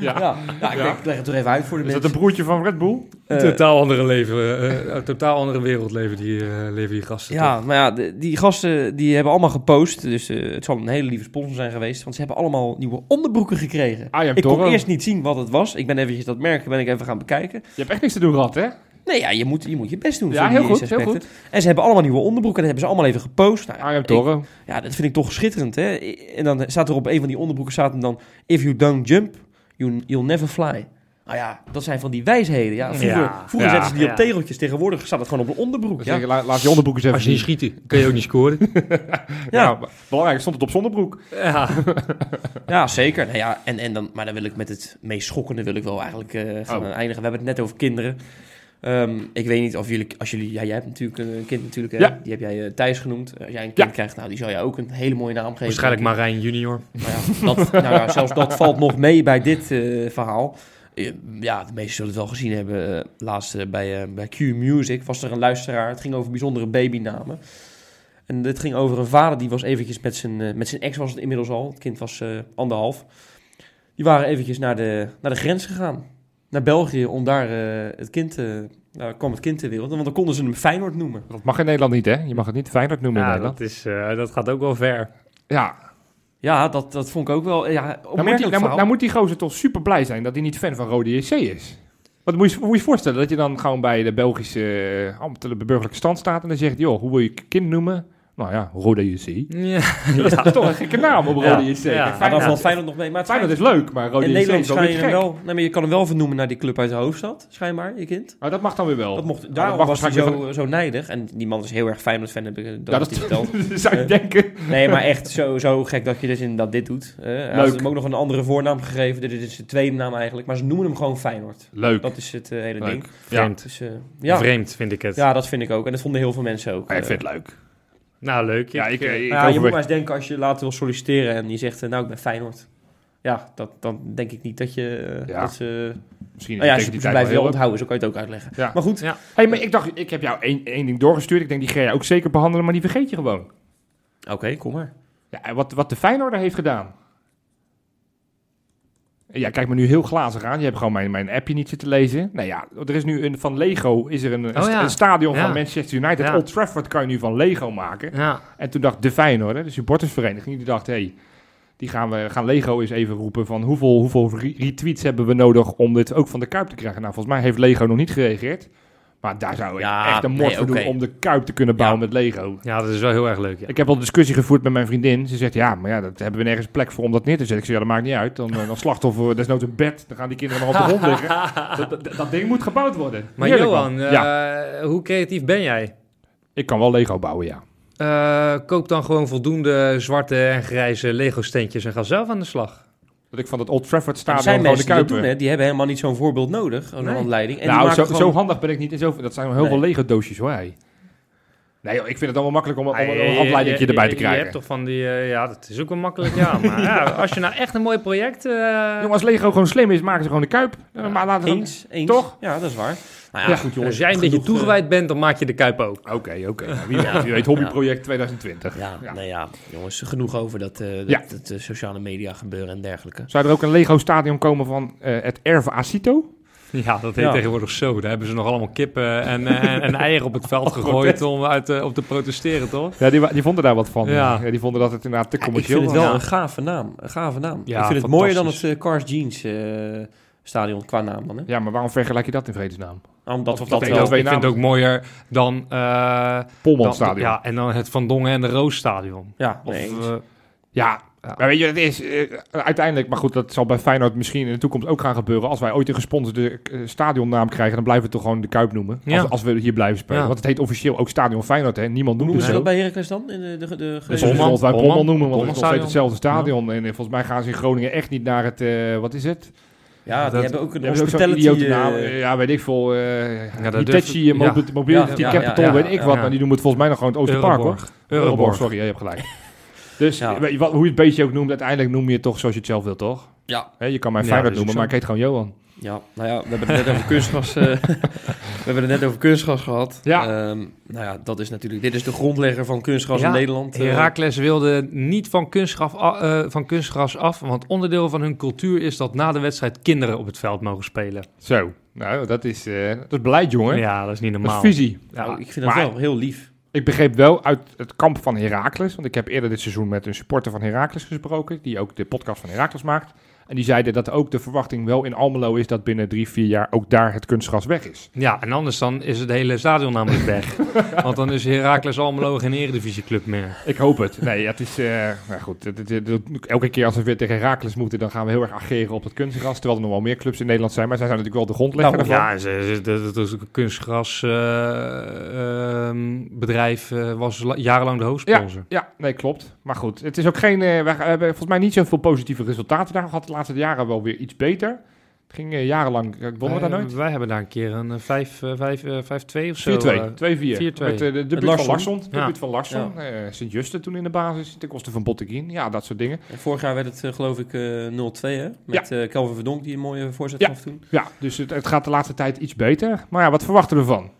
Ja. ja. ja, ik, Ja. denk, ik leg het toch even uit voor de Is dat mensen. een broertje van Red Bull? Eh, totaal andere leven, eh, een totaal andere wereld leven die, eh, leven die gasten. ja, toch? maar ja, de- die gasten die hebben allemaal gepost. Dus het zal een hele lieve sponsor zijn geweest. Want ze hebben allemaal nieuwe onderbroeken gekregen. I am Ik kon eerst niet zien wat het was. Ik ben eventjes dat merk ben ik even gaan bekijken. Je hebt echt niks te doen gehad, hè? Nee, ja, je moet je, moet je best doen Ja, voor die heel goed, heel aspecten. En ze hebben allemaal nieuwe onderbroeken. En dat hebben ze allemaal even gepost. Nou, ja, ik-. Ja, dat vind ik toch schitterend, hè? En dan staat er op een van die onderbroeken staat dan... If you don't jump, you, you'll never fly. Nou ja, dat zijn van die wijsheden. Ja, vroeger Ja, vroeger ja, zetten ze die op tegeltjes. Tegenwoordig staat het gewoon op een onderbroek. Ja, la- laat je onderbroek eens even Als je niet zien. schiet, kun je ook niet scoren. (laughs) Ja, belangrijk stond het op zonnebroek. ja. ja, zeker. Nou ja, en, en dan, maar dan wil ik met het meest schokkende wil ik wel eigenlijk eh, gaan Oh. eindigen. We hebben het net over kinderen. Ehm, ik weet niet of jullie, als jullie, ja, jij hebt natuurlijk een kind natuurlijk? Ja. die heb jij eh, Thijs genoemd. Als jij een kind Ja. krijgt, nou, die zou jij ook een hele mooie naam geven. Waarschijnlijk. Marijn junior. Nou ja, dat, nou ja, zelfs dat valt nog mee bij dit eh, verhaal. Eh, ja, de meesten zullen het wel gezien hebben. eh, laatst bij, bij Q Music was er een luisteraar. Het ging over bijzondere babynamen. En dit ging over een vader die was eventjes met zijn, met zijn ex was het inmiddels al. Het kind was anderhalf. Die waren eventjes naar de, naar de grens gegaan. Naar België om daar eh, het kind... eh nou, kwam het kind ter wereld. Want dan konden ze hem Feyenoord noemen. Dat mag in Nederland niet, hè? Je mag het niet Feyenoord noemen in Ja, Nederland. dat, is, eh, dat gaat ook wel ver. Ja. Ja, dat, dat vond ik ook wel... Ja, Nou moet, die, nou, nou moet die gozer toch super blij zijn dat hij niet fan van Rode JC is. Wat moet je moet je voorstellen dat je dan gewoon bij de Belgische uh, ambtelijke burgerlijke stand staat en dan zegt, joh, hoe wil je je kind noemen? Nou ja, Rode JC. Ja, (laughs) Dat is toch een gekke naam op. Rode JC. Ja. Ja, dan Feyenoord, valt Feyenoord nog mee. Maar het Feyenoord is leuk, maar Rode JC is wel schijn je gek. wel... Nee, maar je kan hem wel vernoemen naar die club uit de hoofdstad, schijnbaar, je kind. Maar dat mag dan weer wel. Dat mocht, dat daarom mag was hij zo, zo nijdig. En die man is heel erg Feyenoord-fan, heb ik dat, Ja, dat (laughs) dat verteld. zou je Eh, denken. Nee, maar (laughs) echt zo, zo gek dat je dus inderdaad dit doet. Hij had Leuk. hem ook nog een andere voornaam gegeven. Dit is de tweede naam eigenlijk. Maar ze noemen hem gewoon Feyenoord. Leuk. Dat is het eh, hele Leuk. ding. vreemd. Dus, eh, ja. Vreemd vind ik het. ja, dat vind ik ook. En dat vonden heel veel mensen ook. Ik vind het leuk. Nou, leuk. Ja, ik, eh, ik, nou ja, je moet maar eens denken als je later wil solliciteren en je zegt, eh, nou, ik ben Feyenoord. Ja, dat, dan denk ik niet dat je... eh, Ja. Dat ze, Misschien nou ja, die ze tijd blijven wel onthouden, zo kan je het ook uitleggen. Ja. Maar goed, Ja. Hey, maar ik dacht, ik heb jou één, één ding doorgestuurd. Ik denk, die ga je ook zeker behandelen, maar die vergeet je gewoon. oké, kom maar. Ja, en wat, wat de Feyenoorder heeft gedaan. Ja, kijk me nu heel glazig aan. Je hebt gewoon mijn, mijn appje niet zitten lezen. Nou ja, er is nu een, van Lego is er een, een, Oh ja. een stadion Ja. van Manchester United. Ja. Old Trafford kan je nu van Lego maken. En toen dacht de Feyenoord, de supportersvereniging, die dacht, hé, hey, die gaan we gaan Lego eens even roepen van hoeveel, hoeveel re- retweets hebben we nodig om dit ook van de Kuip te krijgen. Nou, volgens mij heeft Lego nog niet gereageerd. Maar daar zou ik Ja, echt een nee, mord voor doen om de Kuip te kunnen bouwen Ja. met Lego. ja, dat is wel heel erg leuk. Ja. Ik heb al een discussie gevoerd met mijn vriendin. Ze zegt, ja, maar ja, dat hebben we nergens plek voor om dat neer te zetten. Ik zeg, ja, dat maakt niet uit. Dan, eh, dan (laughs) slachtoffer, desnoods een bed. Dan gaan die kinderen maar op de grond liggen. (laughs) Dat, dat, dat ding moet gebouwd worden. Maar Heerlijk, Johan, eh, hoe creatief ben jij? ik kan wel Lego bouwen, ja. Eh, koop dan gewoon voldoende zwarte en grijze Lego-steentjes en ga zelf aan de slag. Dat ik van het Old Trafford stadion zijn gewoon de die dat Kuip... doen, hè. Die hebben helemaal niet zo'n voorbeeld nodig, een Nee. handleiding. En die nou, zo, gewoon- zo handig ben ik niet. En zo, dat zijn wel heel Nee. veel Lego doosjes hoor. hey. Nee joh, ik vind het allemaal makkelijk om, om, Ah, je- een je- handleiding je- erbij je- te Je krijgen. hebt toch van die... eh, ja, dat is ook wel makkelijk, ja. Maar ja, (laughs) als je nou echt een mooi project... eh, Jongen, als Lego gewoon slim is, maken ze gewoon de Kuip. En maar laten dan- Eens, eens. Toch? Ja, dat is waar. Nou ja, Ja, goed jongens. als jij een beetje eh, toegewijd bent, dan maak je de kuip ook. Oké, oké. Nou, Wie (laughs) weet, wie weet hobbyproject 2020. Ja, Ja. nee ja, jongens, genoeg over dat, eh dat, Ja. dat, eh, sociale media gebeuren en dergelijke. Zou er ook een Lego stadion komen van eh, het Erve Acito? (laughs) Ja, dat heet Ja. tegenwoordig zo. Daar hebben ze nog allemaal kippen en, eh, en, en eieren op het veld (laughs) gegooid om uit, eh, op te protesteren, toch? Ja, die, die vonden daar wat van. Ja. Ja. die vonden dat het inderdaad te Ja, ik commercieel vind het was. wel Ja. een gave naam. Een gave naam. Ja, ik vind het mooier dan het eh, Cars Jeans eh, stadion qua naam dan. Hè? Ja, maar waarom vergelijk je dat in vredesnaam? Omdat Of dat dat wel... ik ik vind het ook mooier dan... eh, Polman dan- Stadion. Ja, en dan het Van Dongen en de Roosstadion. Ja, Of, nee, Ja, Ja. maar weet je, het is eh, uiteindelijk, maar goed, dat zal bij Feyenoord misschien in de toekomst ook gaan gebeuren. Als wij ooit een gesponsorde eh, stadionnaam krijgen, dan blijven we toch gewoon de Kuip noemen. Ja. Als, als we hier blijven spelen. Ja. Want het heet officieel ook Stadion Feyenoord, hè. Niemand noemt het ze zo. dat bij Heracles dan? In de, de, de, de, Dus Polman. Wij Polman. Noemen, want het is nog steeds hetzelfde stadion. En eh, volgens mij gaan ze in Groningen echt niet naar het, eh, wat is het? Ja, die Dat- hebben ook een Die hebben ook zo'n hospitality... idiote naam. ja, weet ik veel. eh dat Hitachi, ja. Mobility Ja, ja, Capital, ja, ja, weet ik ja, wat. ja. Maar die noemen het volgens mij nog gewoon het Oosterpark, hoor. Euroborg. Sorry, ja, je hebt gelijk. (laughs) Dus Ja. wat, hoe je het beestje ook noemt, uiteindelijk noem je het toch zoals je het zelf wilt, toch? ja, Hè, je kan mij Ja, Feyenoord dat noemen, maar ik heet gewoon Johan. ja, nou ja, we hebben het net over kunstgras, eh, (laughs) we hebben het net over kunstgras gehad. Ja. Ehm, nou ja, dat is natuurlijk... Dit is de grondlegger van kunstgras Ja, in Nederland. eh. Heracles wilde niet van kunstgras, a- eh, van kunstgras af, want onderdeel van hun cultuur is dat na de wedstrijd kinderen op het veld mogen spelen. Zo, nou, dat is, eh, dat is beleid, jongen. Ja, dat is niet dat normaal. is visie. Nou, ik vind dat maar- wel heel lief. Ik begreep wel uit het kamp van Heracles, want ik heb eerder dit seizoen met een supporter van Heracles gesproken, die ook de podcast van Heracles maakt. En die zeiden dat ook de verwachting wel in Almelo is dat binnen drie, vier jaar ook daar het kunstgras weg is. Ja, en anders dan is het hele stadion namelijk weg. (laughs) want dan is Heracles Almelo geen eredivisieclub meer. Ik hoop het. Nee, het is, eh, nou goed, het- het- het- elke keer als we weer tegen Heracles moeten, dan gaan we heel erg ageren op het kunstgras, terwijl er nog wel meer clubs in Nederland zijn, maar zij zijn natuurlijk wel de grondlegger Nou. Ja, ze, ze, dat dat is een kunstgrasbedrijf eh, was la- jarenlang de hoofdsponsor. Ja, nee, klopt. Maar goed, het is ook geen. eh, wij hebben volgens mij niet zoveel positieve resultaten daar gehad. De laatste jaren wel weer iets beter. Het ging eh, jarenlang. eh, wonnen we daar Wij- nooit? Wij hebben daar een keer een eh, 5 eh, vijf, 5-2 of zo. 4-2. eh, 2-4. 4-2. Met de debuut Larsson. van Larsson. Ja. Debuut van Larsson. eh, Sint-Juste toen in de basis. Ten koste van Botteguin. Ja, dat soort dingen. En vorig jaar werd het geloof ik eh 0-2 hè? Met Kelvin Verdonk die een mooie voorzet Ja. gaf toen. Ja, dus het, het gaat de laatste tijd iets beter. Maar ja, wat verwachten we ervan?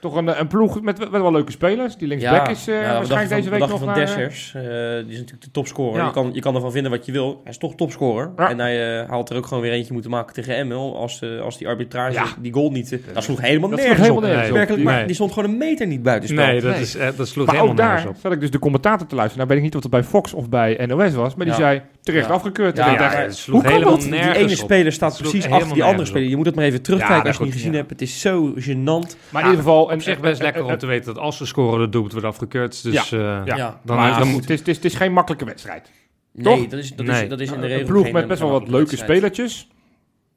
Toch een, eh, een ploeg met, met wel leuke spelers. Die linksback is eh, ja, waarschijnlijk deze van, week nog je naar... van Dessers. Eh, die is natuurlijk de topscorer. Ja. Je, kan, je kan ervan vinden wat je wil. Hij is toch topscorer. Ja. En hij eh, haalt er ook gewoon weer eentje moeten maken tegen Emil. Als, eh, als die arbitrage Ja. die goal niet... eh, dat sloeg helemaal Dat sloeg nergens helemaal op. nergens Nee, op. Maar die stond gewoon een meter niet buiten spel. Nee, dat, Nee. Is, eh, dat sloeg Maar helemaal ook daar nergens op. zat ik dus de commentator te luisteren. Nou weet ik niet of het bij Fox of bij NOS was. Maar die Ja. zei terecht Ja. afgekeurd. Ja, En het Hoe kan helemaal dat? Die ene op. speler staat Het precies achter die andere speler. Je moet het maar even terugkijken dat als je goed, niet gezien ja. hebt. Het is zo gênant. Maar in ieder geval... Op zich best lekker om te weten dat als ze scoren, de doelpunt wordt afgekeurd. Dus eh, Ja. Dan, moet... het, is, het, het geen makkelijke wedstrijd. Nee, dat is, dat, Nee. is, dat is in de Een regel ploeg geen- met best wel wat leuke wedstrijd. spelertjes.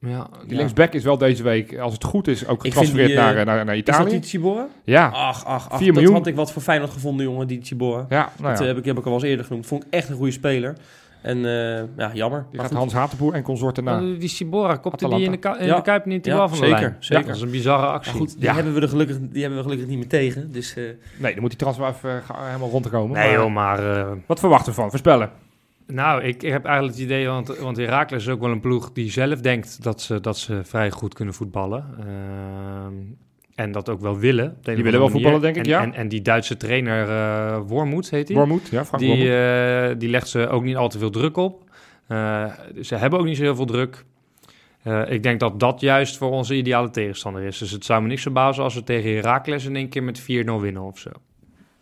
Ja, Die Ja. linksback is wel deze week, als het goed is, ook getransfereerd eh, naar, naar, naar Is dat Italië. die? Ja, Ach, ach, ach. 4 Dat miljoen. had ik wat voor Feyenoord gevonden, jongen, die Tsibora. ja, nou Dat ja. eh, heb, ik, heb ik al wel eens eerder genoemd. Vond ik echt een goede speler. En eh, ja, jammer. Die Maar gaat goed. Hans Hatenboer en consorten na. Die Sibora, kopte Atalanta. die in de, in Ja. de Kuip niet Ja, van de zeker, lijn. zeker. Dat is een bizarre Maar actie. goed, die, Ja. hebben we er gelukkig, die hebben we gelukkig niet meer tegen. Dus eh, Nee, dan moet die transfer even eh, helemaal rond te komen. Nee Maar joh, maar... eh, Wat verwachten we van? Voorspellen. Nou, ik, ik heb eigenlijk het idee, want, want Heracles is ook wel een ploeg die zelf denkt dat ze, dat ze vrij goed kunnen voetballen. Ehm, en dat ook wel willen. Die willen wel voetballen, denk ik, en, ja. En, en die Duitse trainer eh Wormoed heet hij. Wormoed, ja, Frank Die, Wormoed. eh, die legt ze ook niet al te veel druk op. Eh, ze hebben ook niet zo heel veel druk. Eh, ik denk dat dat juist voor onze ideale tegenstander is. Dus het zou me niks verbazen als we tegen Heracles in één keer met 4-0 winnen of zo.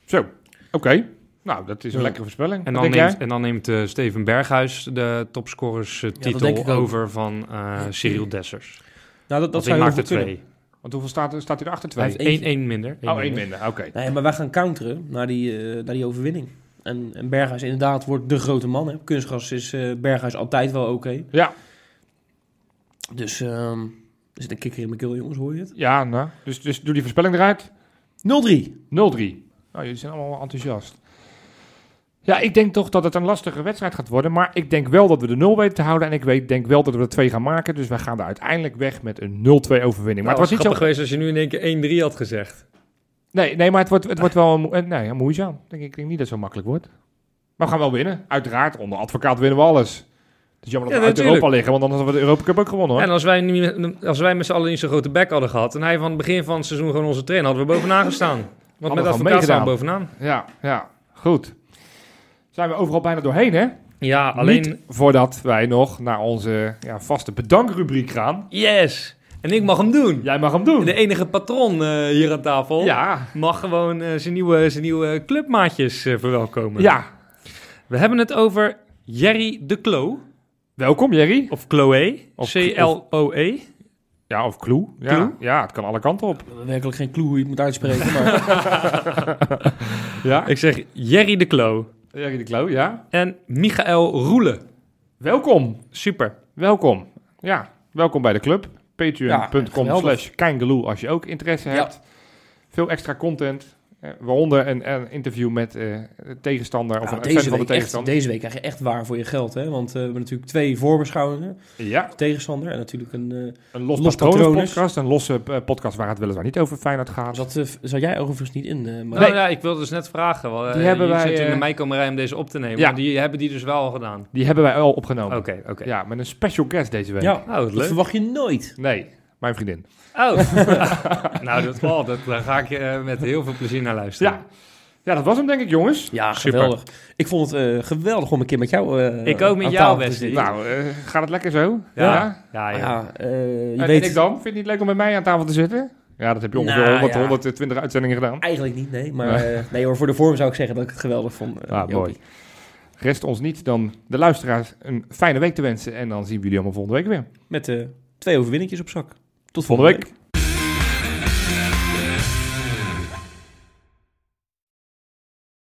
Zo, oké. Nou, dat is een Ja. lekkere voorspelling. En Wat dan denk neemt, jij? en dan neemt eh, Steven Berghuis de ik ook. over van eh Cyril Dessers. nou, dat, dat zou ik heel maak er twee. Want hoeveel staat, er- staat hij erachter? Hij Twee? heeft 1 één minder. één Oh, één minder. Oké. Nee, maar wij gaan counteren naar die, eh, naar die overwinning. En, en Berghuis inderdaad wordt de grote man. Hè. Kunstgras is eh, Berghuis altijd wel oké. Ja, Dus ehm, er zit een kikker in mijn keel, jongens, hoor je het? 0-3. ja nou. Dus, dus doe die voorspelling eruit. 0-3. Nou, jullie zijn allemaal enthousiast. Ja, ik denk toch dat het een lastige wedstrijd gaat worden. Maar ik denk wel dat we de 0 weten te houden. En ik weet, denk wel dat we er 2 gaan maken. Dus wij gaan er uiteindelijk weg met een 0-2 overwinning. Maar Maar het was niet zo... geweest als je nu in één keer 1-3 had gezegd. Nee, nee, maar het wordt, het wordt wel een, eh, nee, een moeizaam. Denk ik, denk niet dat het zo makkelijk wordt. Maar we gaan wel winnen. Uiteraard, onder advocaat winnen we alles. Het is jammer dat Ja, we uit natuurlijk. Europa liggen, want dan hadden we de Europa Cup ook gewonnen hoor. En als wij, nu, als wij met z'n allen niet zo'n grote bek hadden gehad... en hij van het begin van het seizoen gewoon onze trainer... hadden we bovenaan gestaan. Want we met advocaat staan we bovenaan. Ja, ja, goed. Zijn we overal bijna doorheen, hè? Ja, alleen... Niet voordat wij nog naar onze ja, vaste bedankrubriek gaan. Yes! En ik mag hem doen. Jij mag hem doen. De enige patron eh, hier aan tafel Ja, mag gewoon eh, zijn, nieuwe, zijn nieuwe clubmaatjes eh, verwelkomen. ja. We hebben het over Jerry de Klo. Welkom Jerry. Of Chloe. C-L-O-E. Ja, of Clue. Ja, Clue? ja, het kan alle kanten op. Werkelijk geen clue hoe je het moet uitspreken, maar (laughs) Ja, Ik zeg Jerry de Klo. De Klo, ja. En Michael Roelen. Welkom. Super. Welkom. Ja, welkom bij de club. Patreon.com slash als je ook interesse Ja. hebt. Veel extra content. Eh, waaronder een, een interview met eh, de tegenstander of Ja, een deze, fan van de echt, tegenstander. deze week krijg je echt waar voor je geld. Hè? Want eh, we hebben natuurlijk twee voorbeschouwingen. Ja, Tegenstander en natuurlijk een... eh, een los, Los podcast. Een losse podcast waar het weliswaar niet over Feyenoord gaat. eh, zat jij overigens niet in, eh, maar... Nou ja, ik wilde dus net vragen. wel, Die hebben wij, zitten in de eh, meikommerij om deze op te nemen. ja. Die hebben die dus wel al gedaan. Die hebben wij al opgenomen. Oké, oké. Ja, met een special guest deze week. Ja, Oh, wat dat leuk. verwacht je nooit. Nee, mijn vriendin. Oh. (laughs) nou, dat, oh, dat, daar ga ik eh, met heel veel plezier naar luisteren. Ja. ja, dat was hem denk ik jongens. Ja, Super. geweldig. Ik vond het eh, geweldig om een keer met jou eh Ik ook met aan jou, tafel te Wesley. zitten. Nou, eh, gaat het lekker zo? Ja. ja? Ja, Maar ja. ja, eh, je En, weet en ik dan? Vind je het niet leuk om met mij aan tafel te zitten? Ja, dat heb je ongeveer Nou, 100, ja. 120 uitzendingen gedaan. eigenlijk niet, nee. Maar eh, nee hoor, voor de vorm zou ik zeggen dat ik het geweldig vond. Ja, Jopie. mooi. Rest ons niet dan de luisteraars een fijne week te wensen. En dan zien we jullie allemaal volgende week weer. Met eh, twee overwinningjes op zak. Tot Volgende week.